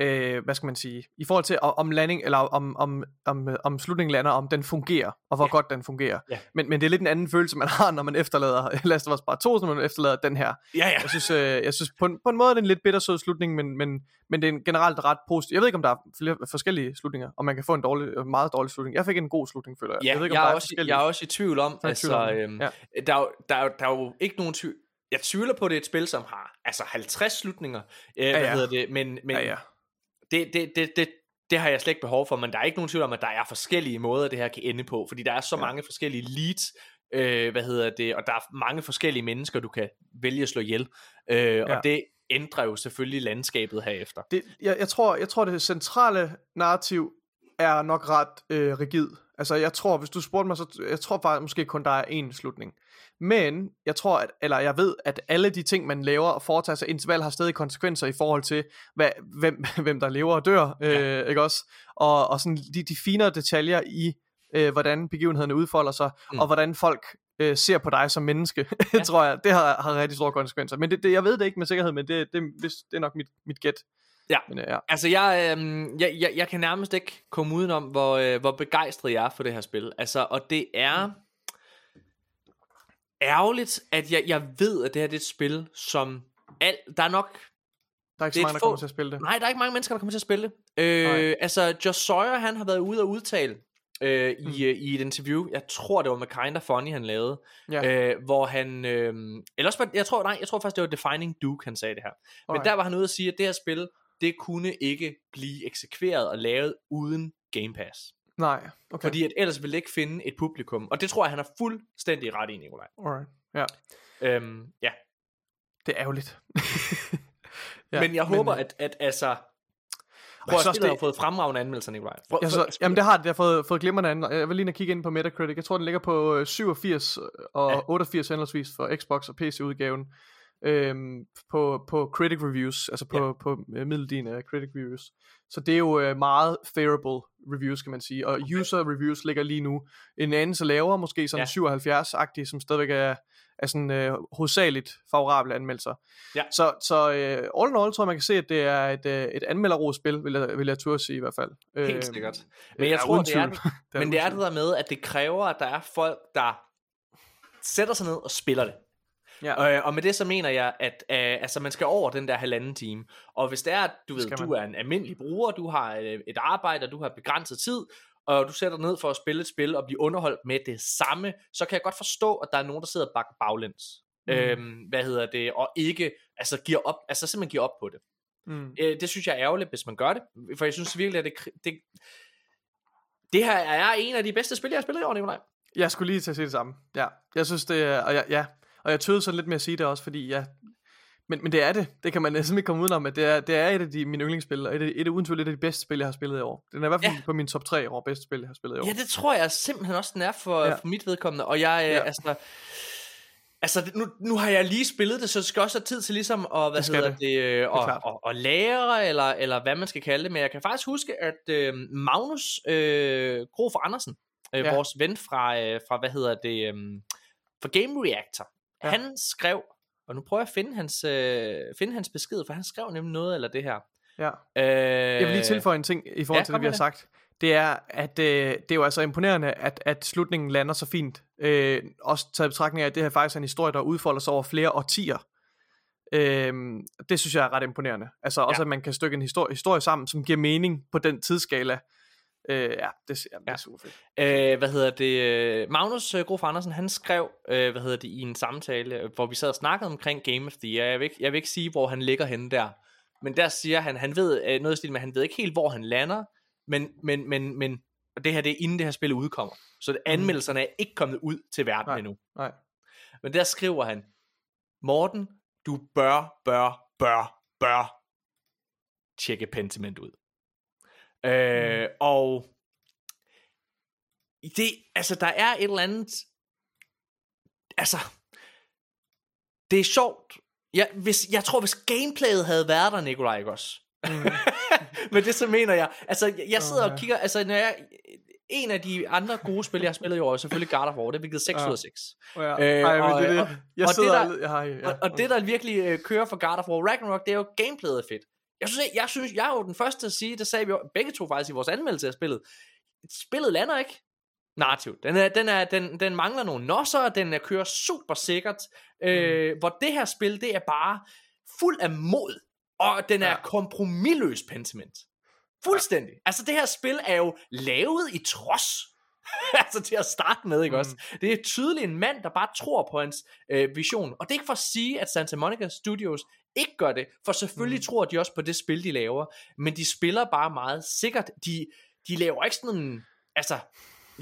øh, hvad skal man sige, i forhold til om landing, eller om, om, om, om slutningen lander, om den fungerer, og hvor Ja. godt den fungerer. Ja. Men, men det er lidt en anden følelse, man har, når man efterlader Last of Us part 2, som man efterlader den her. Ja, ja. Jeg synes, øh, jeg synes på, en, på en måde er det en lidt bittersød slutning, men, men, men det er en generelt ret positiv. Jeg ved ikke, om der er flere forskellige slutninger, og man kan få en dårlig, øh, meget dårlig slutning. Jeg fik en god slutning, føler jeg. Ja, jeg ved ikke, jeg, om er der også, forskellige- jeg er også i tvivl om, Jeg er i tvivl om altså, øhm, Ja. der, er der, er der er jo ikke nogen tvivl. Jeg tvivler på, at det er et spil, som har altså 50 slutninger. Øh, ja, hvad ja. hedder det? Men, men Ja, ja. Det, det, det, det, det har jeg slet ikke behov for, men der er ikke nogen tvivl om, at der er forskellige måder, det her kan ende på, fordi der er så Ja. mange forskellige leads, øh, hvad hedder det, og der er mange forskellige mennesker, du kan vælge at slå ihjel, øh, ja. Og det ændrer jo selvfølgelig landskabet herefter. det, jeg, jeg, tror, jeg tror, det centrale narrativ er nok ret øh, rigid. Altså, jeg tror, hvis du spurgte mig, så jeg tror faktisk måske kun, der er én slutning. Men jeg tror, at, eller jeg ved, at alle de ting, man laver og foretager sig interval, har stadig konsekvenser i forhold til, hvad, hvem, hvem der lever og dør, øh, ikke også? Og, og sådan de, de finere detaljer i, øh, hvordan begivenhederne udfolder sig, mm. Mm. og hvordan folk øh, ser på dig som menneske, ja. tror jeg, det har, har rigtig store konsekvenser. Men det, det, jeg ved det ikke med sikkerhed, men det, det, det, det er nok mit, mit gæt. Ja. Men, øh, ja. Altså, jeg, øh, jeg, jeg, jeg kan nærmest ikke komme udenom, hvor, øh, hvor begejstret jeg er for det her spil. Altså, og det er ærgerligt, at jeg, jeg ved, at det her det er et spil, som al, der er nok Der er ikke så mange, der få- kommer til at spille det. Nej, der er ikke mange mennesker, der kommer til at spille det. Øh, Nej. altså, Josh Sawyer, han har været ude og udtale øh, Mm. i, øh, i et interview, jeg tror, det var med Kinda Funny, han lavede, Ja. øh, hvor han, øh, eller også, var- jeg tror, nej, jeg tror faktisk, det var Defining Duke, han sagde det her. Men Alright. der var han ude og sige, at det her spil, det kunne ikke blive eksekveret og lavet uden Game Pass. Nej, okay. Fordi at ellers ville det ikke finde et publikum. Og det tror jeg, han har fuldstændig ret i, Nikolaj. Alright. Ja, Øhm, ja. det er ærgerligt. ja. Men jeg håber, at, at altså... Prøv at spillet har det- fået fremragende anmeldelser, Nikolaj. Prøv, Jeg så, jamen det har det, jeg har fået, fået glimrende an. Jeg vil lige og kigge ind på Metacritic. Jeg tror, den ligger på øh, 87 og Ja. ja. 88 henholdsvis for Xbox og PC-udgaven. Øhm, på, på critic reviews, altså på, ja. på øh, middeldien af critic reviews. Så det er jo øh, meget favorable reviews, kan man sige. Og okay. user reviews ligger lige nu en anelse lavere, måske sådan Ja. 77-agtige, som stadigvæk er, er sådan øh, hovedsageligt favorable anmeldelser. Ja. Så, så øh, all in all tror jeg, man kan se, at det er et, øh, et anmelderrodet spil, vil jeg, vil jeg turde sige i hvert fald. Helt Øhm, sikkert. Men jeg tror, det er, det, men det er det der med, at det kræver, at der er folk, der sætter sig ned og spiller det. Ja. Øh, og med det så mener jeg, at øh, altså, man skal over den der halvanden time. Og hvis det er, at du ved, du er en almindelig bruger, du har øh, et arbejde, og du har begrænset tid, og du sætter dig ned for at spille et spil og blive underholdt med det samme, så kan jeg godt forstå, at der er nogen, der sidder bag baglæns. Mm. Øhm, hvad hedder det, og ikke, altså giver op, altså simpelthen giver op på det. Mm. Øh, det synes jeg er ærgerligt, hvis man gør det, for jeg synes virkelig, at det, det, det her er en af de bedste spil, jeg har spillet i år, Nikolaj. Jeg skulle lige til at sige det samme. Ja, jeg synes det er, og jeg, ja, og jeg tøvede sådan lidt med at sige det også, fordi ja, men, men det er det. Det kan man næsten ikke komme udenom, at det er, det er et af de, mine yndlingsspil, og et et af uden tvivl et af de bedste spil, jeg har spillet i år. Den er i hvert fald Ja. på min top 3 over bedste spil, jeg har spillet i år. Ja, det tror jeg simpelthen også, den er for, Ja. for mit vedkommende. Og jeg, ja. Ja. altså, altså det- nu, nu har jeg lige spillet det, så det skal også have tid til ligesom at, hvad Det hedder det. det, øh, og, klart. og, og lære, eller, eller hvad man skal kalde det. Men jeg kan faktisk huske, at øh, Magnus øh, Gro for Andersen, øh, Ja. vores ven fra, øh, fra, hvad hedder det, øh, fra Game Reactor, ja. Han skrev, og nu prøver jeg at finde hans, øh, finde hans besked, for han skrev nemlig noget eller det her. Ja. Øh, Jeg vil lige tilføje en ting i forhold ja, til det, vi har sagt. Det er, at øh, det er jo altså imponerende, at, at slutningen lander så fint. Øh, også taget i betragtning af, at det her faktisk er en historie, der udfolder sig over flere årtier. Øh, det synes jeg er ret imponerende. Altså også, Ja. at man kan stykke en historie, historie sammen, som giver mening på den tidsskala. Øh, ja, det, ja, det er super fedt. Øh, hvad hedder det? Magnus øh, Grof Andersen, han skrev, øh, hvad hedder det, i en samtale, øh, hvor vi sad og snakkede omkring Game of the Year. Jeg vil ikke, jeg vil ikke sige, hvor han ligger henne der. Men der siger han, han ved øh, noget i stil med, han ved ikke helt, hvor han lander, men, men, men, men og det her, det er inden det her spil udkommer. Så anmeldelserne er ikke kommet ud til verden Nej. endnu. Nej. Men der skriver han, Morten, du bør, bør, bør, bør tjekke Pentiment ud. Øh, og det, altså, der er et eller andet, altså, det er sjovt. Jeg, hvis, jeg tror, hvis gameplayet havde været der, Nikolaj, ikke også? Mm. Men det så mener jeg. Altså, jeg, jeg sidder Åh, og kigger, altså, når jeg, en af de andre gode spil, jeg har spillet i år, er selvfølgelig God of War. Det har vi givet 6 Ja. ud af 6. Oh, ja. Øh, Ej, men og- det, er og- det. Jeg og det sidder der- og, ja, Og, og det, der virkelig øh, kører for God of War Ragnarok, det er jo gameplayet fedt. Jeg synes, jeg, jeg synes, jeg er jo den første at sige, det sagde vi jo begge to faktisk i vores anmeldelse af spillet. Spillet lander ikke narrativt. Den, er, den, er, den, den mangler nogle nosser, den er, kører super sikkert. Øh, Hvor det her spil, det er bare fuld af mod, og den er Ja. ja. kompromilløs Pentiment. Fuldstændig. Altså det her spil er jo lavet i trods. altså til at starte med, ikke Mm. mm. også? Det er tydeligt en mand, der bare tror på hans øh, vision. Og det er ikke for at sige, at Santa Monica Studios ikke gør det, for selvfølgelig Mm. tror de også på det spil, de laver, men de spiller bare meget sikkert. De, de laver ikke sådan en, altså,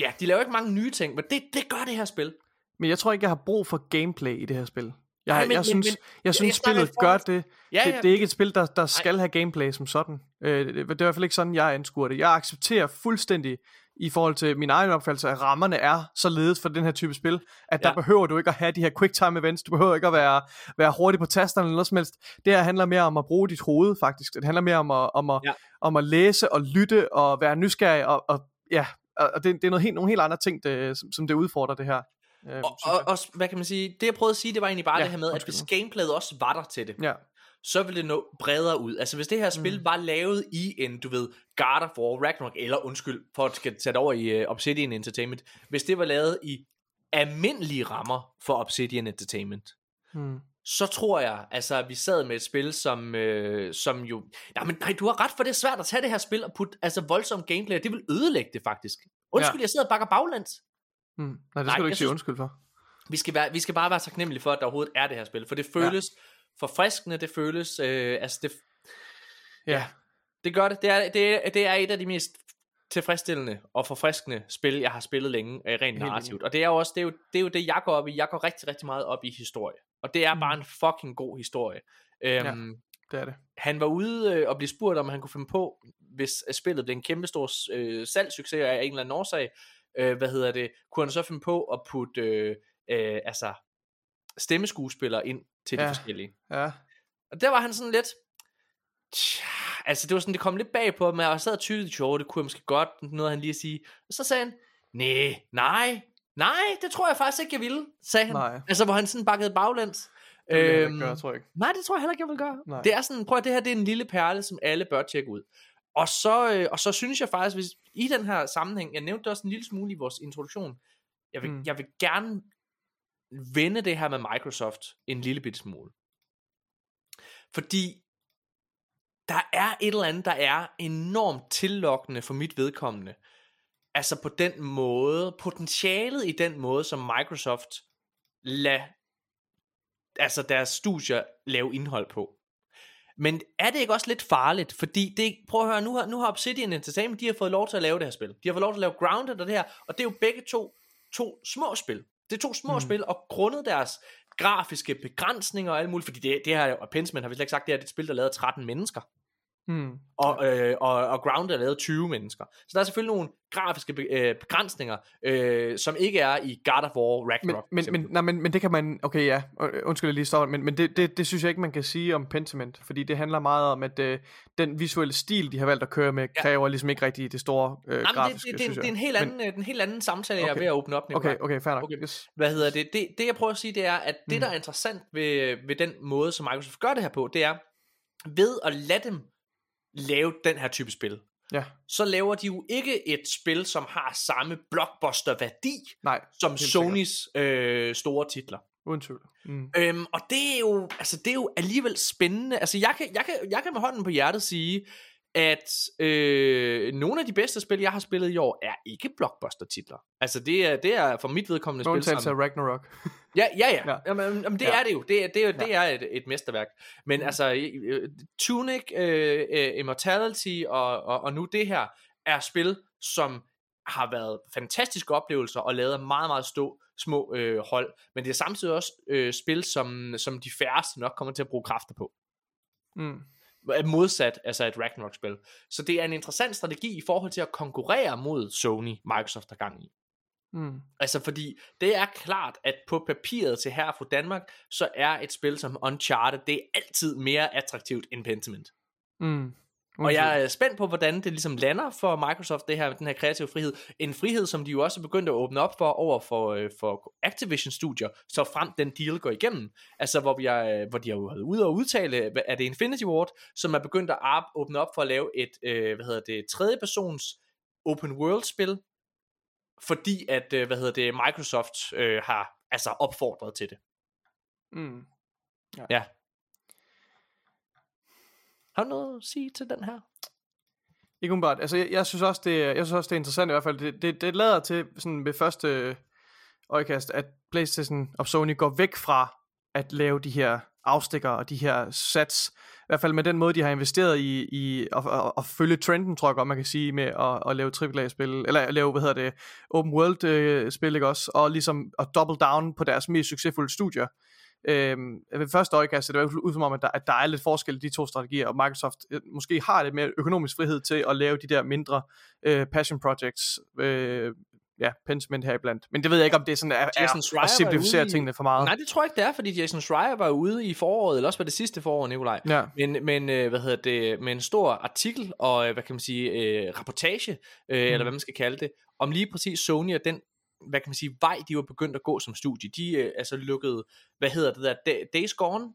ja, de laver ikke mange nye ting, men det, det gør det her spil. Men jeg tror ikke, jeg har brug for gameplay i det her spil. Jeg, Nej, men- jeg, synes, men- jeg synes jeg spillet gør forhold det. Ja, det. ja, Det er ikke et spil, der, der skal have gameplay som sådan. Øh, det, det er i hvert fald ikke sådan, jeg anskuer det. Jeg accepterer fuldstændig i forhold til min egen opfattelse, at rammerne er således for den her type spil, at der Ja. behøver du ikke at have de her quick time events, du behøver ikke at være, være hurtig på tasterne eller noget som helst. Det her handler mere om at bruge dit hoved, faktisk. Det handler mere om at, om at, Ja. om at læse og lytte og være nysgerrig, og, og ja, og det, det er noget helt, nogle helt andre ting, det, som, som det udfordrer det her. Øh, Og, og, jeg. og, hvad kan man sige, det jeg prøvede at sige, det var egentlig bare Ja, det her med, at hvis gameplayet også var der til det, ja. Så ville det nå bredere ud. Altså hvis det her spil Mm. mm. var lavet i en, du ved, God of War, Ragnarok, eller undskyld, for at skal tage det over i uh, Obsidian Entertainment, hvis det var lavet i almindelige rammer for Obsidian Entertainment, Hmm. så tror jeg, altså at vi sad med et spil, som, øh, som jo... Nej, men nej, du har ret for, det er svært at tage det her spil og putte altså, voldsom gameplay, det vil ødelægge det faktisk. Undskyld, ja. jeg sidder og bakker baglæns. Hmm. Nej, det Nej, skal du jeg ikke sige synes- undskyld for. Vi skal, være, vi skal bare være taknemmelige for, at der overhovedet er det her spil, for det føles ja. Forfriskende, det føles... Øh, altså det, Ja. det gør det. Det er, det, er, det er et af de mest tilfredsstillende og forfriskende spil, jeg har spillet længe, øh, rent narrativt. Og det er jo også det, er jo, det, er jo det, jeg går op i. Jeg går rigtig, rigtig meget op i historie. Og det er Mm. bare en fucking god historie. Øhm, Det er det. Han var ude øh, og blive spurgt, om han kunne finde på, hvis øh, spillet blev en kæmpe stor øh, salgssucces af en eller anden årsag, øh, hvad hedder det, kunne han så finde på at putte øh, øh, altså, stemmeskuespillere ind til de Ja. forskellige. Ja. Og der var han sådan lidt, tja, altså det var sådan, det kom lidt bag på mig, og jeg sad tydeligt, jo, det kunne jeg måske godt, noget han lige at sige. Og så sagde han, nej, nej, nej, det tror jeg faktisk ikke, jeg ville, sagde han. Nej. Altså, hvor han sådan bakkede baglæns. Det Øhm, gøre, tror jeg ikke. Nej, det tror jeg heller ikke, jeg vil gøre. Nej. Det er sådan, prøv at det her, det er en lille perle, som alle bør tjekke ud. Og så, øh, og så synes jeg faktisk, hvis i den her sammenhæng, jeg nævnte det også en lille smule i vores introduktion, jeg vil, mm. jeg vil gerne vende det her med Microsoft en lille bit smule. Fordi der er et eller andet, der er enormt tillokkende for mit vedkommende. Altså på den måde, potentialet i den måde, som Microsoft lader altså deres studier lave indhold på. Men er det ikke også lidt farligt? Fordi det, prøv at høre, nu har, nu har Obsidian Entertainment, de har fået lov til at lave det her spil. De har fået lov til at lave Grounded og det her, og det er jo begge to, to små spil. Det er to små Mm. spil, og grundet deres grafiske begrænsninger og alt muligt, fordi det, det her, og Pensman har vi slet ikke sagt, det er et spil, der er lavet af 13 mennesker. Hmm. og, øh, og, og Grounded er lavet 20 mennesker. Så der er selvfølgelig nogle grafiske be- øh, begrænsninger, øh, som ikke er i God of War Men, Ragnarok. men, eksempel. men, nej, men, men det kan man, okay ja, øh, undskyld jeg lige står, men, men det, det, det synes jeg ikke man kan sige om Pentiment, fordi det handler meget om, at øh, den visuelle stil, de har valgt at køre med, Ja. kræver ligesom ikke rigtig det store øh, Nej, men det, grafiske, det, det, synes det, er jeg. en helt anden, men, en helt anden samtale, jeg er Okay. ved at åbne op. Nikolaj. Okay, okay, fair nok. Okay. Yes. Hvad hedder det? det? Det jeg prøver at sige, det er, at det Mm. der er interessant ved, ved den måde, som Microsoft gør det her på, det er, ved at lade dem lave den her type spil, Ja, så laver de jo ikke et spil, som har samme blockbuster-værdi, nej, som Sonys øh, store titler. uden tvivl. Mm. Øhm, og det er jo, altså det er jo alligevel spændende. Altså jeg kan, jeg kan, jeg kan med hånden på hjertet sige, at øh, nogle af de bedste spil, jeg har spillet i år, er ikke blockbuster-titler. Altså det er, det er for mit vedkommende Med spil sammen. Ragnarok. Ja, ja, ja. Ja. ja. Jamen, jamen, det Ja. er det jo. Det, er- det, er, det Ja. er et, et mesterværk. Men Mm. altså, Tunic, øh, øh, Immortality og, og, og nu det her, er spil, som har været fantastiske oplevelser og lavet meget, meget stå, små øh, hold. Men det er samtidig også øh, spil, som, som de færreste nok kommer til at bruge kræfter på. Mm. Modsat altså et Ragnarok-spil. Så det er en interessant strategi i forhold til at konkurrere mod Sony, Microsoft har gang i. Mm. Altså fordi det er klart, at på papiret til her fra Danmark, så er et spil som Uncharted, det er altid mere attraktivt end Pentiment. Mm. Og jeg er spændt på, hvordan det ligesom lander for Microsoft, det her, den her kreative frihed. En frihed, som de jo også er begyndt at åbne op for over for, øh, for Activision Studier, så frem den deal går igennem. Altså, hvor, vi er, hvor de har jo været ude og udtale, er det Infinity Ward, som er begyndt at åbne op for at lave et, øh, hvad hedder det, tredje persons open world spil, fordi at, øh, hvad hedder det, Microsoft øh, har altså opfordret til det. Mm. Ja. Har du noget at sige til den her? Ikke umiddelbart. Altså, jeg, jeg, synes også, det, jeg synes også, det er interessant i hvert fald. Det, det, det lader til sådan ved første øjekast, at PlayStation og Sony går væk fra at lave de her afstikker og de her sats. I hvert fald med den måde, de har investeret i, i at, at, at følge trenden, tror jeg godt, man kan sige, med at, at lave AAA-spil, eller at lave, hvad hedder det, open world-spil, øh, ikke også? Og ligesom at double down på deres mest succesfulde studier. Øhm, ved første øjekast ser det ud som om, at der, at der er lidt forskel i de to strategier, og Microsoft øh, måske har lidt mere økonomisk frihed til at lave de der mindre øh, passion projects, øh, ja, Pentiment her iblandt. Men det ved jeg ikke, om det er sådan, at, Jason er, Schreier at simplificere i- tingene for meget. Nej, det tror jeg ikke, det er, fordi Jason Schreier var ude i foråret, eller også var det sidste forår, Nikolaj. Ja. Men, men øh, hvad hedder det, med en stor artikel og, øh, hvad kan man sige, øh, rapportage, øh, mm. eller hvad man skal kalde det, om lige præcis Sony og den, hvad kan man sige, vej, de var begyndt at gå som studie. De øh, altså lukkede, hvad hedder det der, Da- Days Gone?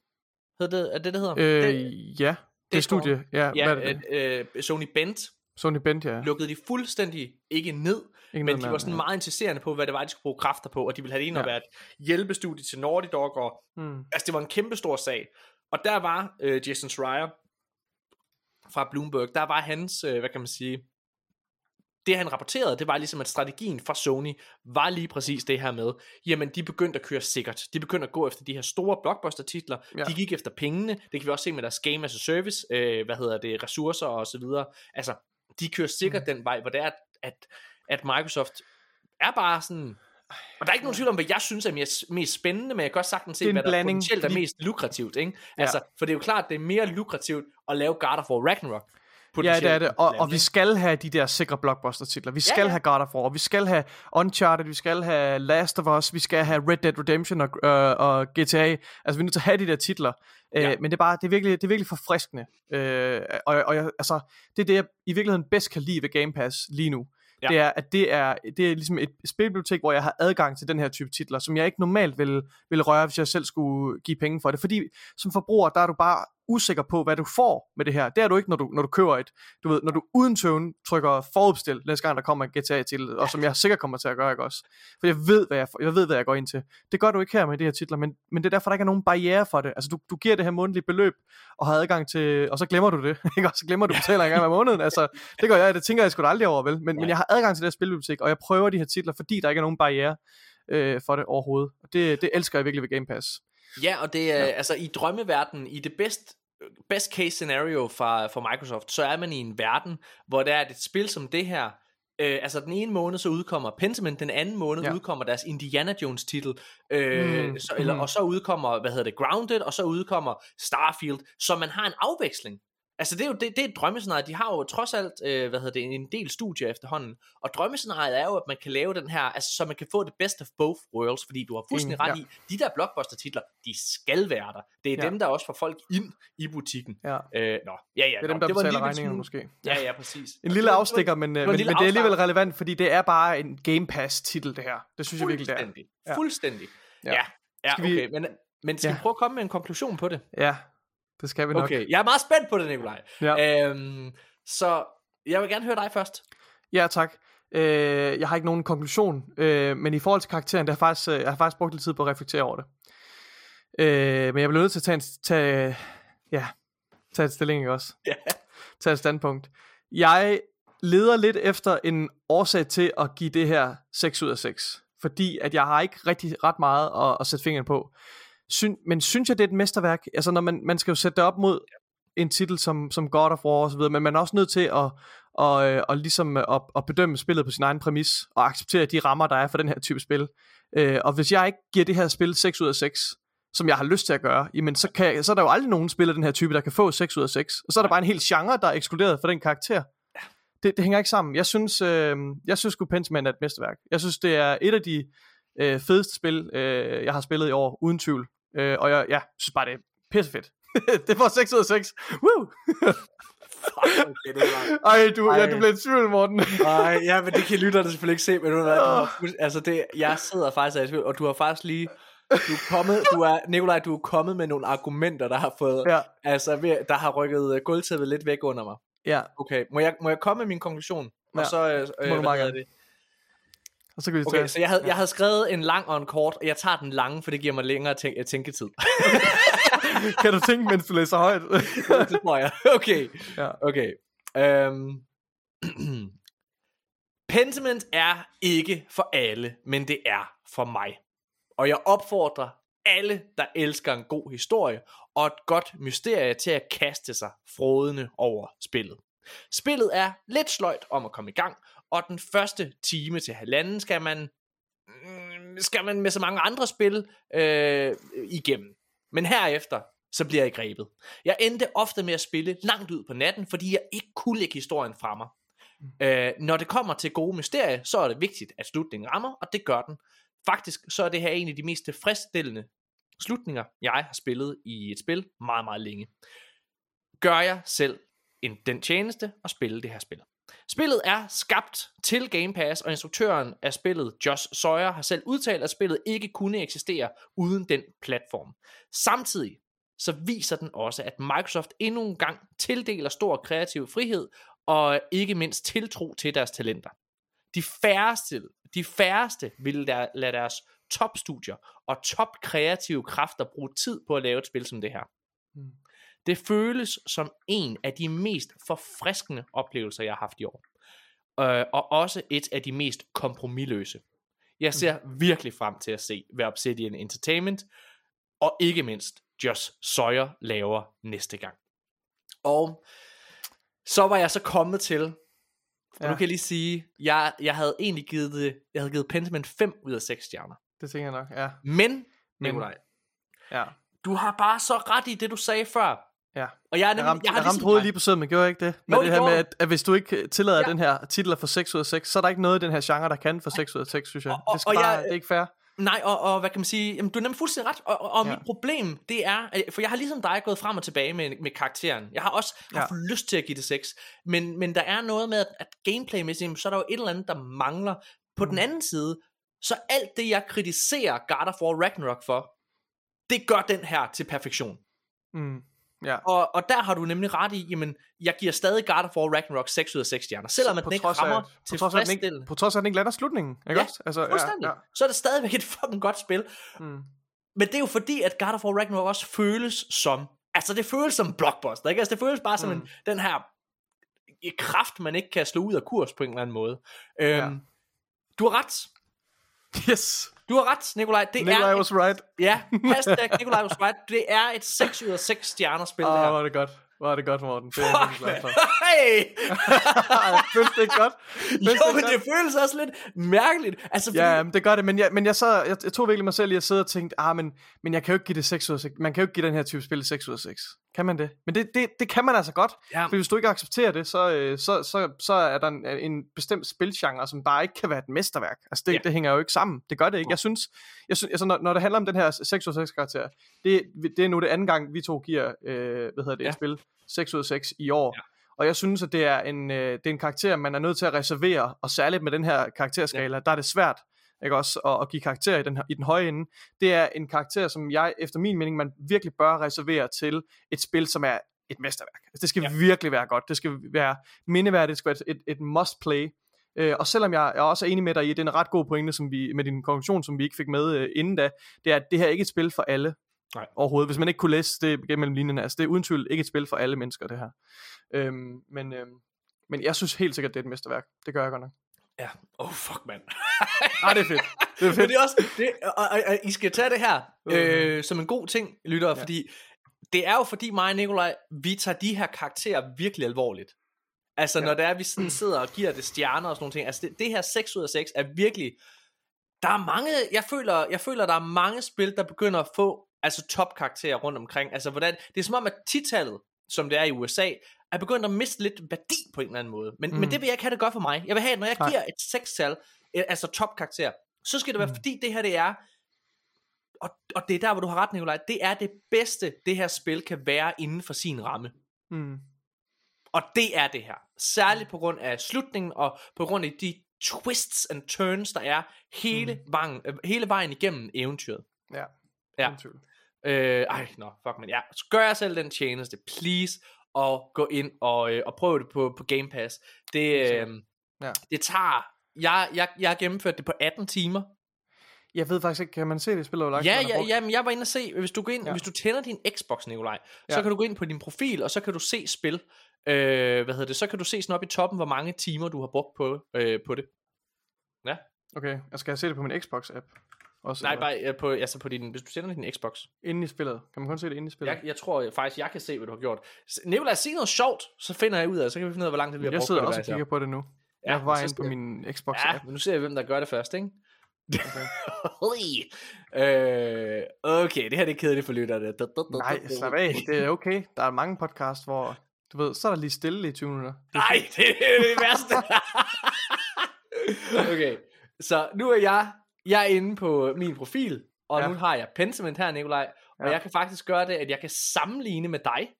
Hedder det, er det, det hedder? Øh, ja, det er studie. Ja, ja, hvad er det? øh, Sony Bent Sony Bent, ja. lukkede de fuldstændig ikke ned, Ingen men de var sådan ja. meget insisterende på, hvad det var, de skulle bruge kræfter på, og de ville have det ind Ja. være et hjælpestudie til Naughty Dog, og Mm. altså det var en kæmpe stor sag. Og der var øh, Jason Schreier fra Bloomberg, der var hans, øh, hvad kan man sige, det han rapporterede, det var ligesom, at strategien fra Sony var lige præcis det her med, jamen de begyndte at køre sikkert. De begyndte at gå efter de her store blockbuster-titler. Ja. Ja. De gik efter pengene. Det kan vi også se med deres game as a service, øh, hvad hedder det, ressourcer og så videre. Altså, de kører sikkert mm. den vej, hvor det er, at, at, at Microsoft er bare sådan... Og der er ikke nogen tvivl om, hvad jeg synes er mest, spændende, men jeg kan også sagtens se, hvad der blanding, potentielt er mest lukrativt. Ikke? Altså, for det er jo klart, det er mere lukrativt at lave God of War Ragnarok. Ja, det er det. Og, og vi skal have de der sikre blockbuster-titler. Vi skal ja. have God of War, vi skal have Uncharted, vi skal have Last of Us, vi skal have Red Dead Redemption og, øh, og GTA. Altså, vi er nødt til at have de der titler. Øh, Ja. Men det er bare, det er virkelig, det er virkelig forfriskende. Øh, og og jeg, altså, det er det, jeg i virkeligheden bedst kan lide ved Game Pass lige nu. Ja. Det er, at det er, det er ligesom et spilbibliotek, hvor jeg har adgang til den her type titler, som jeg ikke normalt ville, ville røre, hvis jeg selv skulle give penge for det. Fordi som forbruger, der er du bare usikker på, hvad du får med det her. Det er du ikke, når du, når du køber et, du ved, når du uden tøven trykker forudbestil, næste gang der kommer en GTA til, og som jeg sikkert kommer til at gøre, ikke også? For jeg ved, hvad jeg, jeg ved, hvad jeg går ind til. Det gør du ikke her med de her titler, men, men det er derfor, der ikke er nogen barriere for det. Altså, du, du giver det her månedlige beløb, og har adgang til, og så glemmer du det, ikke? Og så glemmer du at betale en gang hver måned. Altså, det gør jeg, det tænker jeg sgu aldrig over, vel? Men, men jeg har adgang til det her spilbibliotek, og jeg prøver de her titler, fordi der ikke er nogen barriere øh, for det overhovedet. Og det, det elsker jeg virkelig ved Game Pass. Ja, og det er ja. altså i drømmeverdenen, i det bedst, best case scenario for, for Microsoft, så er man i en verden, hvor der er et spil som det her, Øh, altså den ene måned så udkommer Pentiment, den anden måned Ja. udkommer deres Indiana Jones titel, øh, mm, så, eller, mm. og så udkommer, hvad hedder det, Grounded, og så udkommer Starfield, så man har en afveksling. Altså det er jo det, det er et drømmescenarie. De har jo trods alt, øh, hvad hedder det, en del studier efterhånden. Og drømmescenariet er jo, at man kan lave den her, altså så man kan få det best of both worlds, fordi du har fuldstændig Enig, ret i, de der blockbuster titler, de skal være der. Det er Ja. dem, der også får folk ind i butikken. Ja. Øh, nå, ja, ja. Det er dem, nå, der det var en betaler lille regningerne måske. Ja, ja, præcis. En lille afstikker, men, øh, en men, lille men det er alligevel relevant, fordi det er bare en Game Pass-titel, det her. Det synes jeg virkelig, det er. Fuldstændig. Ja. Fuldstændig. Ja. Ja, ja okay. Men, men skal Ja. vi prøve at komme med en konklusion på det? Ja, det skal vi nok. Okay, jeg er meget spændt på det, Nikolaj. Ja. Øhm, så jeg vil gerne høre dig først. Ja, tak. Øh, jeg har ikke nogen konklusion, øh, men i forhold til karakteren, det har faktisk, øh, jeg har faktisk brugt lidt tid på at reflektere over det. Øh, men jeg bliver nødt til at tage, en, tage, ja, tage et stilling ikke også. Ja. Tage et standpunkt. Jeg leder lidt efter en årsag til at give det her 6 ud af 6. Fordi at jeg har ikke rigtig ret meget at, at sætte fingeren på. Syn, men synes jeg, det er et mesterværk? Altså, når man, man skal jo sætte det op mod en titel som, som God of War og så videre, men man er også nødt til at, og, og øh, ligesom øh, at, at bedømme spillet på sin egen præmis, og acceptere de rammer, der er for den her type spil. Øh, og hvis jeg ikke giver det her spil 6 ud af 6, som jeg har lyst til at gøre, jamen så, kan, så er der jo aldrig nogen spil af den her type, der kan få 6 ud af 6. Og så er der bare en hel genre, der er ekskluderet for den karakter. Det, det hænger ikke sammen. Jeg synes, øh, jeg synes sgu Pentiment er et mesterværk. Jeg synes, det er et af de øh, fedeste spil, øh, jeg har spillet i år, uden tvivl. Øh, og jeg ja, synes bare, det er pissefedt. det får 6 ud af 6. Woo! Okay, var... Ej, du, ja, Ej. du blev i tvivl, Morten. Nej, ja, men det kan lytterne selvfølgelig ikke se, men du, du, altså det, jeg sidder faktisk og i tvivl, og du har faktisk lige, du er kommet, du er, Nikolaj, du er kommet med nogle argumenter, der har fået, ja, altså, der har rykket øh, gulvtæppet lidt væk under mig. ja. Okay, må jeg, må jeg komme med min konklusion? Og Ja, så, øh, må du øh, meget hedder gerne. det? Og så kan vi Okay, tage. så jeg havde, jeg havde skrevet en lang og en kort, og jeg tager den lange, for det giver mig længere tænk- øh, tænketid. kan du tænke, mens du læser højt? det tror jeg. Okay. ja. Okay. Øhm. Pentiment er ikke for alle, men det er for mig. Og jeg opfordrer alle, der elsker en god historie og et godt mysterie til at kaste sig frodende over spillet. Spillet er lidt sløjt om at komme i gang, og den første time til halvanden skal man mm, skal man med så mange andre spil øh, igennem. Men herefter, så bliver jeg grebet. Jeg endte ofte med at spille langt ud på natten, fordi jeg ikke kunne lægge historien fra mig. Øh, når det kommer til gode mysterier, så er det vigtigt, at slutningen rammer, og det gør den. Faktisk så er det her en af de mest tilfredsstillende slutninger, jeg har spillet i et spil meget, meget længe. Gør jeg selv en, den tjeneste at spille det her spil. Spillet er skabt til Game Pass, og instruktøren af spillet, Josh Sawyer, har selv udtalt, at spillet ikke kunne eksistere uden den platform. Samtidig så viser den også, at Microsoft endnu en gang tildeler stor kreativ frihed, og ikke mindst tiltro til deres talenter. De færreste, de færreste vil der, lade deres topstudier og top kreative kræfter bruge tid på at lave et spil som det her. Hmm. Mm. Det føles som en af de mest forfriskende oplevelser, jeg har haft i år. Øh, og også et af de mest kompromilløse. Jeg ser virkelig frem til at se, hvad Obsidian Entertainment og ikke mindst Josh Sawyer laver næste gang. Og så var jeg så kommet til, og Ja. nu kan jeg lige sige, jeg, jeg havde egentlig givet det, jeg havde givet Pentiment 5 ud af 6 stjerner. Det tænker jeg nok, ja. Men, Nikolaj, Ja, du har bare så ret i det, du sagde før. Ja. Og jeg, er Jeg nemlig, ramte, jeg har jeg ramte ligesom hovedet lige på sømmen, men gjorde jeg ikke det? Jo, det her med, at, at hvis du ikke tillader Ja. den her titler for 6 ud af 6, så er der ikke noget i den her genre, der kan for 6 ud af 6, synes jeg. Og- og- det, skal og bare, jeg- det er ikke fair. Nej, og, og hvad kan man sige, jamen, du er nemlig fuldstændig ret, og, og, og Ja. mit problem, det er, at- for jeg har ligesom dig gået frem og tilbage med, med karakteren. Jeg har også Ja. haft lyst til at give det 6, men, men der er noget med, at, at gameplaymæssigt, så er der jo et eller andet, der mangler. På Mm. den anden side, så alt det, jeg kritiserer God of War Ragnarok for, det gør den her til perfektion. Mm. Ja. Og, og der har du nemlig ret i, jamen, jeg giver stadig God of War Ragnarok 6 ud af 6 stjerner, selvom at den ikke af- rammer på trods af, at den ikke, på trods af, at den ikke lander slutningen, ikke Ja, også? Altså, Fuldstændig. Så er det stadigvæk et fucking godt spil. Mm. Men det er jo fordi, at God of War Ragnarok også føles som... Altså, det føles som blockbuster, ikke? Altså, det føles bare som Mm. en, den her kraft, man ikke kan slå ud af kurs på en eller anden måde. Øhm, Ja. Du har ret. Yes! Du har ret, Nikolaj. Det Nikolaj er... was right. Ja, hashtag Nikolaj was right. Det er et 6 ud af 6 stjerner spil, Åh, det oh, her. er det godt. Hvor er det godt, Morten. Det er Fuck, for. Hey! Føles det ikke godt? Føles Jo, men godt? det føles også lidt mærkeligt. Altså, fordi, Ja, men det gør det, men jeg, men jeg, så, jeg, jeg tog virkelig mig selv i at sidde og tænkte, ah, men, men jeg kan jo ikke give det 6 ud af 6. Man kan jo ikke give den her type spil 6 ud af 6. Kan man det? Men det, det, det kan man altså godt. Ja. For hvis du ikke accepterer det, så, øh, så, så, så er der en, en bestemt spilgenre, som bare ikke kan være et mesterværk. Altså det, ja. det hænger jo ikke sammen. Det gør det ikke. Jeg synes, jeg synes altså, når, når det handler om den her 6 ud af 6 karakter, det, det er nu det anden gang, vi to giver øh, hvad hedder det, Ja. et spil 6 ud af 6 i år. Ja. Og jeg synes, at det er, en, øh, det er en karakter, man er nødt til at reservere, og særligt med den her karakterskala, ja. der er det svært ikke også, at, at give karakter i den, i den høje ende. Det er en karakter, som jeg, efter min mening, man virkelig bør reservere til et spil, som er et mesterværk. Altså, det skal Ja. virkelig være godt. Det skal være mindeværdigt. Det skal være et, et must play. Øh, og selvom jeg, jeg også er enig med dig i, at det er en ret god pointe som vi, med din konklusion, som vi ikke fik med øh, inden da, det er, at det her er ikke et spil for alle Nej. overhovedet. Hvis man ikke kunne læse det gennem linjerne, altså det er uden tvivl ikke et spil for alle mennesker, det her. Øhm, men, øhm, men jeg synes helt sikkert, det er et mesterværk. Det gør jeg godt nok. Ja. Oh, fuck, mand. Ah, det er fedt. Det er Men fedt. det er også, det, og, og, og, I skal tage det her øh, som en god ting, lyttere, ja. Fordi det er jo fordi mig og Nikolaj, vi tager de her karakterer virkelig alvorligt. Altså. Ja. når det er, vi sådan sidder og giver det stjerner og sådan nogle ting, altså det, det her 6 ud af 6 er virkelig, der er mange, jeg føler, jeg føler, der er mange spil, der begynder at få altså topkarakterer rundt omkring, altså hvordan, det er som om, at titallet, som det er i USA, er begyndt at miste lidt værdi på en eller anden måde. Men, mm. men det vil jeg ikke have det godt for mig. Jeg vil have, når jeg giver et 6-tal, eh, altså topkarakter, så skal det være, Mm. fordi det her det er, og, og det er der, hvor du har ret, Nikolaj, det er det bedste, det her spil kan være inden for sin ramme. Mm. Og det er det her. Særligt på grund af slutningen, og på grund af de twists and turns, der er hele, mm. vejen, øh, hele vejen igennem eventyret. Ja. Ja. Øh, ej, nå, fuck, men ja. Så gør jeg selv den tjeneste, please, og gå ind og, øh, og prøv det på, på Game Pass. Det, øh, Ja. det tager... Jeg, jeg, jeg har gennemført det på 18 timer. Jeg ved faktisk ikke, kan man se det spil over Ja, ja, ja, men jeg var inde og se, hvis du går ind, ja. Ja. hvis du tænder din Xbox, Nikolaj, så Ja. kan du gå ind på din profil, og så kan du se spil. Øh, hvad hedder det? Så kan du se sådan op i toppen, hvor mange timer du har brugt på, øh, på det. Okay, jeg skal jeg se det på min Xbox-app? Også, Nej, eller bare øh, på, altså på din, hvis du tænder din Xbox. Inden i spillet. Kan man kun se det inden i spillet? Jeg, jeg tror jeg, faktisk, jeg kan se, hvad du har gjort. Nikolaj, sig noget sjovt, så finder jeg ud af, så kan vi finde ud af, hvor lang tid vi har jeg brugt sidder på det. også og kigger på det nu. Ja, jeg er på vej så ind på min Xbox-app. Ja, men nu ser jeg, hvem der gør det først, ikke? Okay. øh, okay, det her det er kedeligt for lytterne. Nej, slap af. Det er okay. Der er mange podcasts, hvor... Du ved, så er der lige stille i 20 minutter. Det er Nej, det er det værste. okay, så nu er jeg, jeg er inde på min profil, og ja. Nu har jeg Pentiment her, Nikolaj, og Ja. jeg kan faktisk gøre det, at jeg kan sammenligne med dig.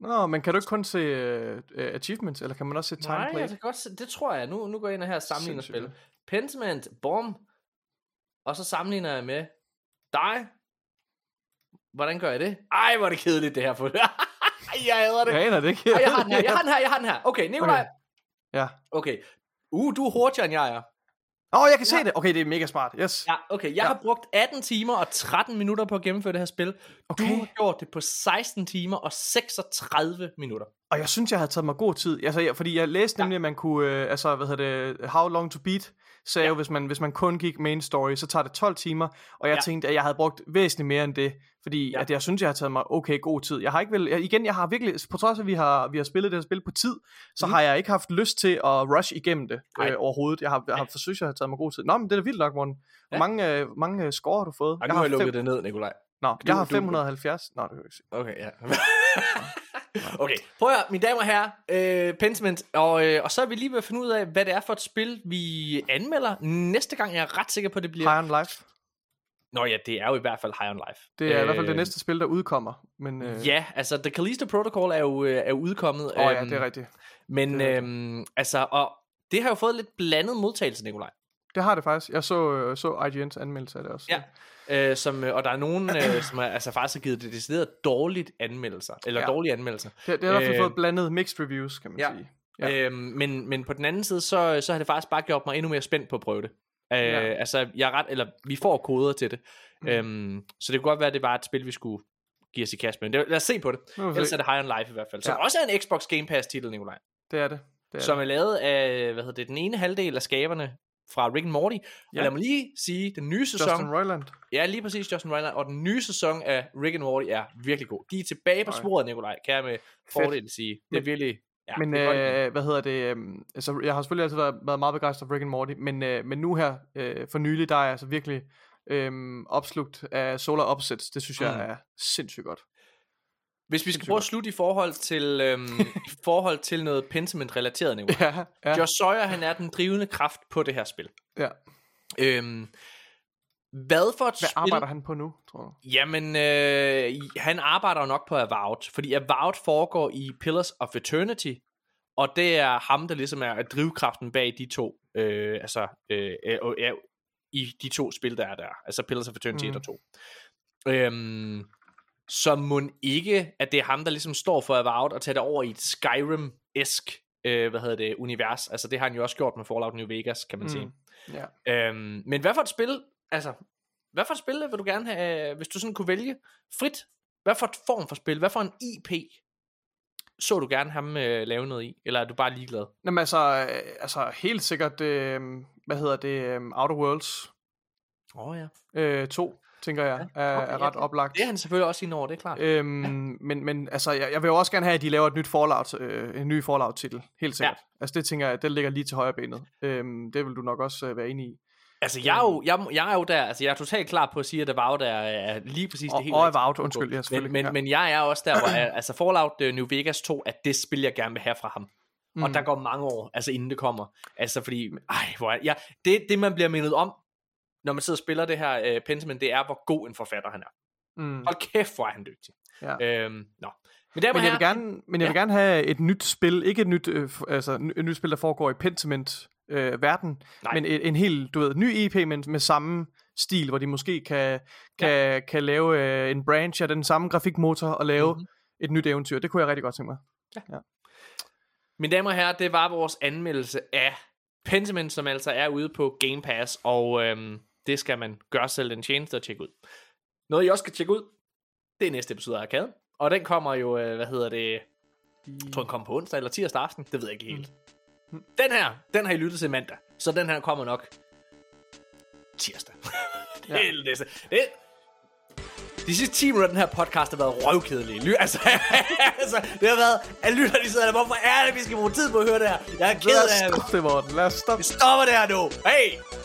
Nå, men kan du ikke kun se uh, achievements, eller kan man også se time Nej, jeg kan godt se, det tror jeg. Nu, nu går jeg ind og her og sammenligner spil. Pentiment, bom. Og så sammenligner jeg med dig. Hvordan gør jeg det? Ej, hvor er det kedeligt det her. For jeg hader det. Jeg aner det ikke. Ej, jeg har den her, jeg har den her, jeg har den her. Okay, Nikolaj. Ja. Okay. Uh, du er hurtigere end jeg er. Åh, oh, jeg kan se Ja. det. Okay, det er mega smart. Yes. Ja, okay. Jeg. Ja. har brugt 18 timer og 13 minutter på at gennemføre det her spil. Okay. Du har gjort det på 16 timer og 36 minutter. Og jeg synes, jeg havde taget mig god tid. Altså, jeg, fordi jeg læste Ja. nemlig, at man kunne, øh, altså, hvad hedder det, How Long to Beat, sagde Ja. ja. jo, hvis man, hvis man kun gik main story, så tager det 12 timer, og jeg Ja. ja. tænkte, at jeg havde brugt væsentligt mere end det, fordi Ja. ja. at jeg synes, jeg har taget mig okay god tid. Jeg har ikke vel, jeg, igen, jeg har virkelig, på trods af, at vi har, vi har spillet det her spil på tid, så mm. har jeg ikke haft lyst til at rush igennem det øh, overhovedet. Jeg har, jeg har forsøgt, at jeg har taget mig god tid. Nå, men det er da vildt nok, Morten. Hvor Ja. mange, øh, mange øh, score har du fået? Og nu har jeg fem- lukket det ned, Nikolaj. Nå, Du- jeg har du- 570. Nå, det kan jeg ikke se. Okay, ja. okay, prøv at høre, mine damer og herrer, øh, Pentiment, og, øh, og så er vi lige ved at finde ud af, hvad det er for et spil, vi anmelder næste gang. Jeg er ret sikker på, at det bliver... High on Life. Nå ja, det er jo i hvert fald High on Life. Det er øh, i hvert fald det Øh, næste spil, der udkommer. Men, øh, Ja, altså The Callisto Protocol er jo, øh, er jo udkommet. Åh oh, ja, øhm, det er rigtigt. Men det er øhm, altså, og det har jo fået lidt blandet modtagelse, Nikolaj. Det har det faktisk. Jeg så, øh, så IGN's anmeldelse af det også. Ja. Øh, som, øh, og der er nogen, øh, som er, altså faktisk har givet det decideret dårligt anmeldelser, eller ja. Dårlige anmeldelser. Det, det har i hvert fald Øh, fået blandet mixed reviews, kan man ja. sige. Ja. Øhm, men, men på den anden side, så, så har det faktisk bare gjort mig endnu mere spændt på at prøve det. Øh, Ja. Altså, jeg er ret, eller vi får koder til det. Mm. Øhm, så det kunne godt være, at det var et spil, vi skulle give os i kast med. Men det, lad os se på det. Vi Ellers er det High on Life i hvert fald. Som Ja. også er en Xbox Game Pass titel, Nikolaj. Det er det. det er Som det. er lavet af, hvad hedder det, den ene halvdel af skaberne fra Rick and Morty. Ja. Og lad mig lige sige, den nye sæson... Justin Roiland. Ja, lige præcis Justin Roiland. Og den nye sæson af Rick and Morty er virkelig god. De er tilbage på sporet, Nikolaj, kan jeg med fordel sige. Det er virkelig... Ja, men er øh, hvad hedder det? Øh, altså, jeg har selvfølgelig altid været, været meget begejstret for Rick and Morty, men, øh, men nu her, øh, for nylig, der er jeg altså virkelig øh, opslugt af Solar Opposites. Det synes jeg Mm. er sindssygt godt. Hvis vi skal prøve at slutte i forhold til, øhm, i forhold til noget Pentiment-relateret niveau. Ja, ja, Josh Sawyer, han er den drivende kraft på det her spil. ja. Øhm, hvad for et Hvad spil... arbejder han på nu, tror du? Jamen, øh, han arbejder nok på Avowed, fordi Avowed foregår i Pillars of Eternity, og det er ham, der ligesom er drivkraften bag de to, øh, altså, øh, øh, øh, i de to spil, der er der, altså Pillars of Eternity Mm. 1 og 2. Øhm, så må ikke, at det er ham, der ligesom står for Avowed og tager det over i et Skyrim-esk, øh, hvad hedder det, univers. Altså det har han jo også gjort med Fallout New Vegas, kan man Mm. sige. Ja. Øhm, men hvad for et spil, altså, hvad for et spil vil du gerne have, hvis du sådan kunne vælge frit? Hvad for et form for spil? Hvad for en IP så du gerne ham øh, lave noget i? Eller er du bare ligeglad? Jamen altså, øh, altså helt sikkert, øh, hvad hedder det, øh, Outer Worlds Åh oh, ja. øh, 2, tænker jeg, er, okay, er ja, ret det- oplagt. Det er han selvfølgelig også inde over, det er klart. Øhm, men, men altså, jeg, jeg vil jo også gerne have, at de laver et nyt Fallout, øh, en ny Fallout-titel, helt sikkert. Ja. Altså det tænker jeg, det ligger lige til højre benet. Øhm, det vil du nok også øh, være enig i. Altså, jeg er, jo, jeg, jeg er jo der, altså jeg er totalt klar på at sige, at Avowed er, er lige præcis Og, det helt og. Avowed, undskyld, ja, selvfølgelig. Men, men, men jeg er også der, hvor jeg, altså Fallout uh, New Vegas 2 er det spil, jeg gerne vil have fra ham. Mm. Og der går mange år, altså inden det kommer. Altså fordi, ej, hvor er, ja, det, det man bliver mindet om, når man sidder og spiller det her uh, Pentiment, det er, hvor god en forfatter han er. Mm, Hold kæft, hvor er han dygtig. ja. Øhm, nå. Men, der Men jeg vil gerne, men jeg vil Ja. gerne have et nyt spil, ikke et nyt, øh, altså et nyt spil, der foregår i Pentiment øh, verden, Nej. men et, en helt, du ved, ny EP, men med samme stil, hvor de måske kan, kan, ja. kan lave øh, en branch af den samme grafikmotor og lave Mhm. mm-hmm. et nyt eventyr. Det kunne jeg rigtig godt tænke mig. Mine damer og herrer, det var vores anmeldelse af Pentiment, som altså er ude på Game Pass, og øhm, det skal man gøre selv den tjeneste at tjekke ud. Noget, I også skal tjekke ud, det er næste episode af Arcade, og den kommer jo, øh, hvad hedder det, jeg tror den kommer på onsdag eller tirsdag aften, det ved jeg ikke helt. Den her, den har I lyttet til mandag, så den her kommer nok tirsdag. det, er det, det, det, de sidste 10 minutter af den her podcast har været røvkedelige. Ly- altså, altså, det har været, at lytter de sidder der, hvorfor er det, vi skal bruge tid på at høre det her? Jeg er ked af det. Stop det, Morten. Lad os stoppe. Vi stopper der nu. Hey!